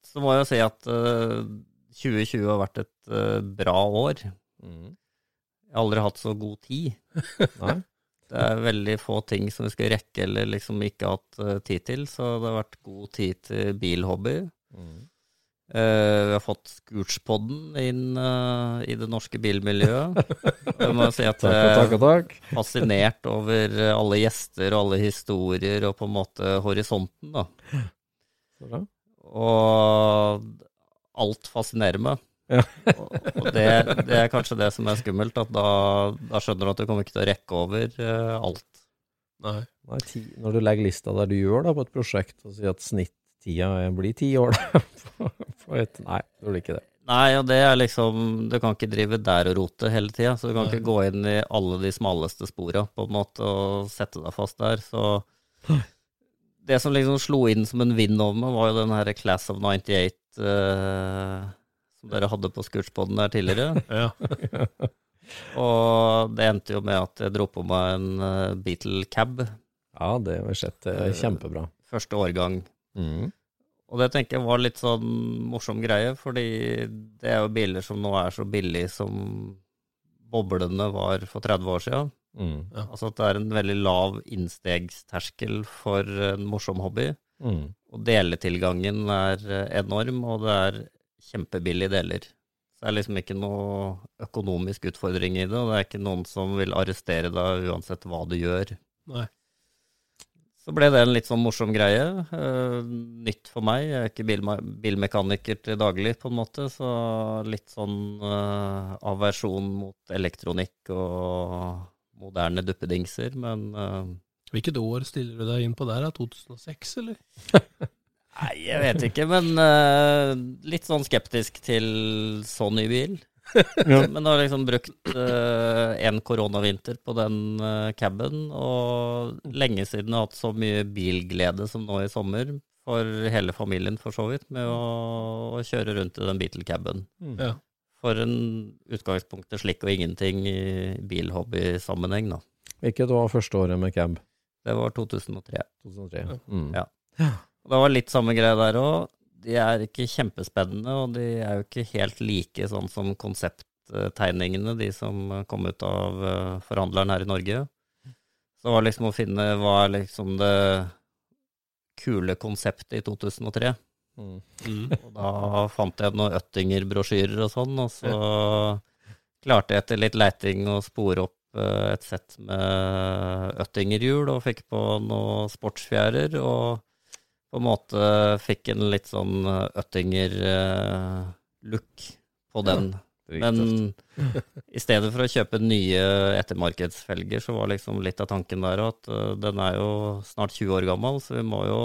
så må jeg jo si at uh, 2020 har vært et uh, bra år. Mm. Jeg har aldri hatt så god tid. Nei? Det er veldig få ting som vi skal rekke eller liksom ikke hatt eh, tid til, så det har vært god tid til bilhobby. Mm. Uh, vi har fått Scootspodden inn uh, i det norske bilmiljøet. Jeg må si at [LAUGHS] jeg er fascinert over alle gjester og alle historier og på en måte horisonten, da. Og alt fascinerer meg. Ja. og det, det er kanskje det som er skummelt, at da, da skjønner du at du kommer ikke til å rekke over uh, alt. Nei. Nei, ti, når du legger lista der du gjør da på et prosjekt, og sier at snittida blir ti år da, [LAUGHS] på, på et, Nei, det blir ikke det. Nei, og det er liksom Du kan ikke drive der og rote hele tida, så du kan Nei. ikke gå inn i alle de smaleste spora på en måte og sette deg fast der. Så det som liksom slo inn som en vind over meg, var jo den her Class of 98 eh, som dere hadde på Scootspoden der tidligere. [LAUGHS] Ja. [LAUGHS] Og det endte jo med at jeg dro på meg en eh, Beatle Cab, Ja, det har vi sett. Er kjempebra. første årgang. Mm. Og det tenker jeg var litt sånn morsom greie, fordi det er jo biler som nå er så billige som boblene var for 30 år siden. Mm. Altså at det er en veldig lav innstegsterskel for en morsom hobby. Mm. Og deletilgangen er eh, enorm, og det er kjempebillige deler. Så det er liksom ikke noe økonomisk utfordring i det, og det er ikke noen som vil arrestere deg uansett hva du gjør. Nei. Så ble det en litt sånn morsom greie. eh, nytt for meg. Jeg er ikke bilma bilmekaniker til daglig, på en måte, så litt sånn uh, aversjon mot elektronikk og moderne duppedingser, men uh, Hvilket år stiller du deg inn på der? da? 2006, eller? [LAUGHS] Nei, jeg vet ikke, men uh, litt sånn skeptisk til så ny bil. [LAUGHS] Men har liksom brukt uh, en koronavinter på den uh, caben, og lenge siden har hatt så mye bilglede som nå i sommer, for hele familien for så vidt, med å, å kjøre rundt i den Beatle-caben. Ja. For en utgangspunktet slikk og ingenting i bilhobby-sammenheng, da. Hvilket var første året med cab? Det var 2003. 2003. Mm. Ja. Og Det var litt samme greie der òg. De er ikke kjempespennende, og de er jo ikke helt like sånn som konsepttegningene, de som kom ut av eh, forhandleren her i Norge. Så det var liksom å finne hva er liksom det kule konseptet i 2003. Mm. Mm. Og da fant jeg noen Øttinger-brosjyrer og sånn, og så klarte jeg etter litt leiting å spore opp eh, et sett med Øttinger-hjul, og fikk på noen sportsfjærer, og på en måte fikk en litt sånn Øttinger-look på den. Men i stedet for å kjøpe nye ettermarkedsfelger, så var liksom litt av tanken der at eh, den er jo snart 20 år gammel, så vi må jo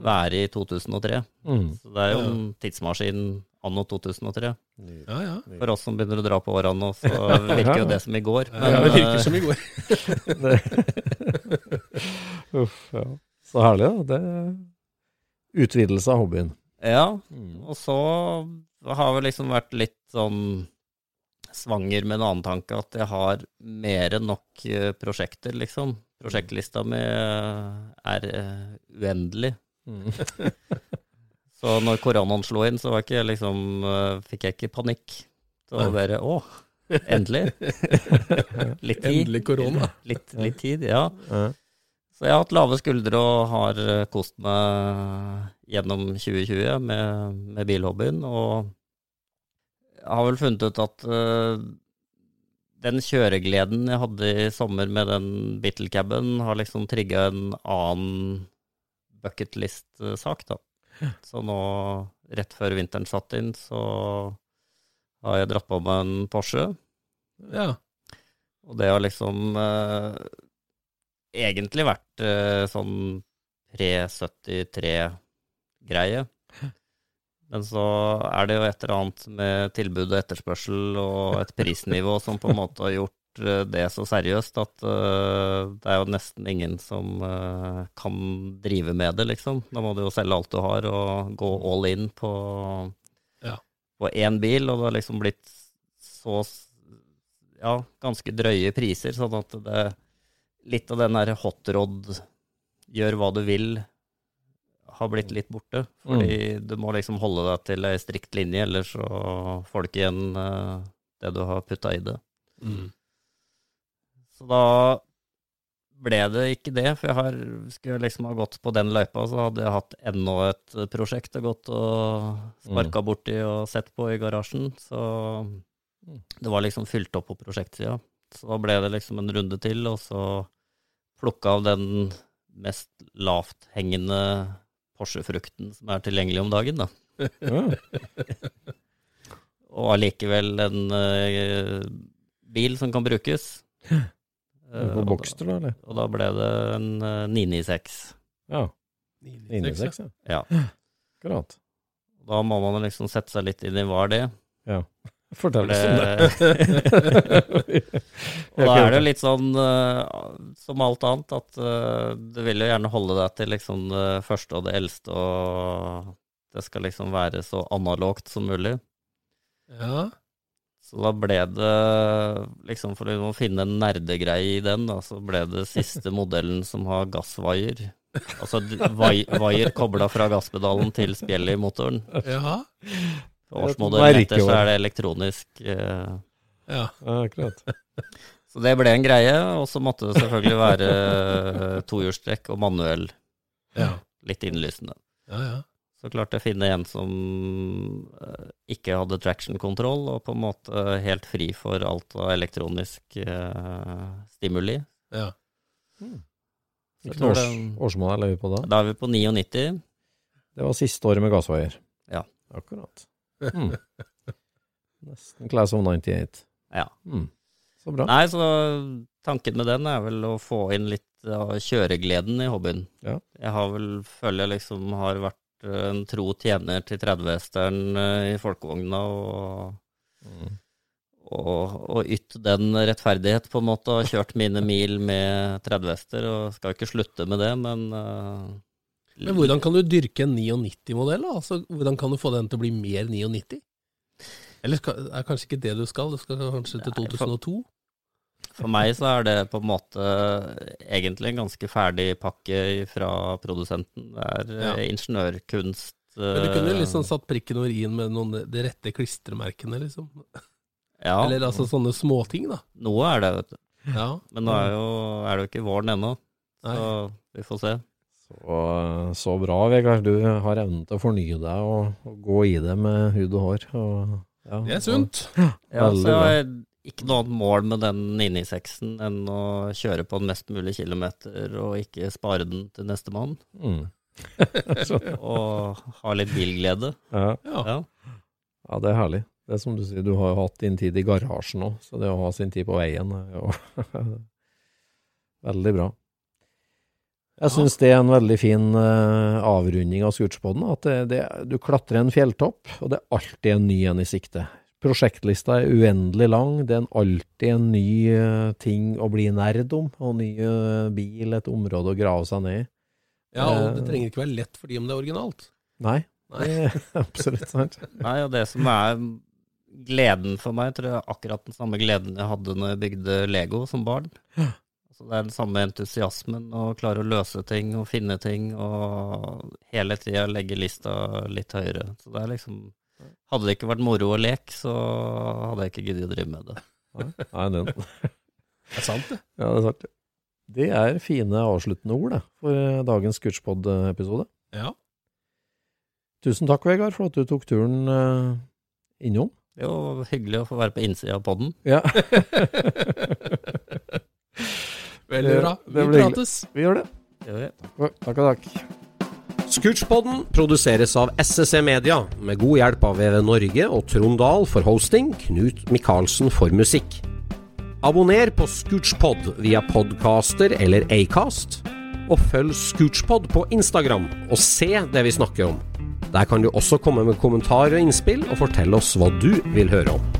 være i 2003. Mm. Så det er jo en tidsmaskin anno 2003. Ja, ja. For oss som begynner å dra på åra nå, så [LAUGHS] virker jo det som i går. ja det virker som i går. [LAUGHS] Uff, ja. Så herlig, da. Det utvidelse av hobbyen. Ja, Mm. og så har vi liksom vært litt sånn svanger med en annen tanke, at jeg har mer enn nok eh, prosjekter, liksom. Prosjektlista mi eh, er eh, uendelig. Mm. [LAUGHS] Så når koronaen slo inn, så var ikke liksom, fikk jeg ikke panikk. Så bare Å, Endelig. [LAUGHS] litt tid. Endelig korona. Litt, litt tid, ja. Så jeg har hatt lave skuldre og har eh, kost meg gjennom 2020 med, med bilhobbyen. Og jeg har vel funnet ut at uh, den kjøregleden jeg hadde i sommer med den Bittlecaben, har liksom trigga en annen bucketlist-sak, da. Så nå, rett før vinteren satt inn, så har jeg dratt på meg en Porsche. Ja. Og det har liksom eh, egentlig vært uh, sånn pre-73-greie. Men så er det jo et eller annet med tilbud og etterspørsel og et prisnivå som på en måte har gjort eh, det så seriøst at uh, det er jo nesten ingen som uh, kan drive med det, liksom. Da må du jo selge alt du har og gå all in på, Ja. på én bil, og det har liksom blitt så ja, ganske drøye priser, sånn at det litt av den der hotrod gjør hva du vil, har blitt litt borte. Fordi du må liksom holde deg til ei strikt linje, ellers så får du ikke igjen eh, det du har putta i det. Mm. Så da ble det ikke det, for jeg har, skulle jeg liksom ha gått på den løypa, så hadde jeg hatt enda et prosjekt og gått og sparka borti og sett på i garasjen. Så det var liksom fylt opp på prosjektsida. Så ble det liksom en runde til, og så plukka av den mest lavthengende Porsche-frukten som er tilgjengelig om dagen, da. Ja. [LAUGHS] Og allikevel en uh, bil som kan brukes. Det Eh, På Boxter, da, eller? Og da ble det en eh, 996. Ja. 996, 996, ja. Ja. Akkurat. Da må man liksom sette seg litt inn i hva er det. Ja. For Fortell oss om det. [LAUGHS] og da er det jo litt sånn eh, som alt annet, at eh, du vil jo gjerne holde deg til liksom det første og det eldste, og det skal liksom være så analogt som mulig. Ja. Så da ble det, liksom for å finne en nerdegreie i den, da, så ble det siste [LAUGHS] modellen som har gassvaier. Altså vaier kobla fra gasspedalen til spjeldet i motoren. Jaha. Årsmodellen etter så er det elektronisk. Eh, Ja. Ja, akkurat. [LAUGHS] så det ble en greie, og så måtte det selvfølgelig være eh, tohjulstrekk og manuell. Ja. Litt innlysende. Ja, ja. Så klarte jeg å finne en som eh, ikke hadde traction-kontroll, og på en måte helt fri for alt av elektronisk eh, stimuli. ja. Hvilken års, årsmål er vi på da? Da er vi på 99. Det var siste året med gassvaier. Ja. Akkurat. Mm. [LAUGHS] Nesten Class of 98. Ja. Mm. Så bra. Nei, så tanken med den er vel å få inn litt av kjøregleden i hobbyen. Ja. Jeg har vel, føler jeg liksom har vært eh, en tro tjener til 30-hesteren eh, i folkevogna, og, Mm. og, og ytt den rettferdighet, på en måte, og kjørt mine mil med 30-hester, og skal ikke slutte med det, men eh, Men hvordan kan du dyrke en 99-modell? da? Altså, hvordan kan du få den til å bli mer 99? Eller skal, er kanskje ikke det du skal? Du skal kanskje til Nei, for- 2002? For meg så er det på en måte egentlig en ganske ferdig pakke fra produsenten. Det er Ja. eh, ingeniørkunst. Men du kunne eh, liksom satt prikken over i-en med noen, de rette klistremerkene, liksom. ja, Eller altså sånne småting, da. Noe er det, vet du. Ja. Men nå er, jo, er det jo ikke våren ennå, Nei. så vi får se. Så, så bra, Vegard. Du har evnen til å fornye deg og, og gå i det med hud og hår. Og, ja, Det er sunt. [LAUGHS] Ja, så jeg har ikke noe annet mål med den 996-en enn å kjøre på den mest mulig kilometer og ikke spare den til nestemann. Og, mm. [LAUGHS] Og ha litt bilglede. ja. Ja. Ja. ja, det er herlig. Det er som du sier, du har jo hatt din tid i garasjen òg, så det å ha sin tid på veien er jo [LAUGHS] veldig bra. Jeg syns det er en veldig fin uh, avrunding av Scootspoden. At det, det, du klatrer en fjelltopp, og det er alltid en ny en i sikte. Prosjektlista er uendelig lang. Det er en, alltid en ny uh, ting å bli nerd om, og ny uh, bil, et område å grave seg ned i. ja, og det trenger ikke være lett fordi om det er originalt. Nei, Nei. det er [LAUGHS] absolutt sant. Nei, og det som er gleden for meg, tror jeg er akkurat den samme gleden jeg hadde når jeg bygde Lego som barn. Altså, det er den samme entusiasmen å klare å løse ting og finne ting og hele tida legge lista litt høyere. Så det er liksom Hadde det ikke vært moro å lek, så hadde jeg ikke giddet å drive med det. Nei, den. Det er sant, det. Ja, det er sant. Det er fine avsluttende ord det, for eh, dagens Scootspod-episode. Ja. Tusen takk, Vegard, for at du tok turen eh, innom. Det var jo hyggelig å få være på innsida av podden. Ja. [LAUGHS] Veldig bra. Vi prates. Vi gjør det. Gjør. Takk og takk. Scootchpoden produseres av SSC Media, med god hjelp av VV Norge og Trond Dahl for hosting, Knut Micaelsen for musikk. Abonner på Scootchpod via podcaster eller Acast, og følg Scootchpod på Instagram og se det vi snakker om. Der kan du også komme med kommentarer og innspill, og fortelle oss hva du vil høre om.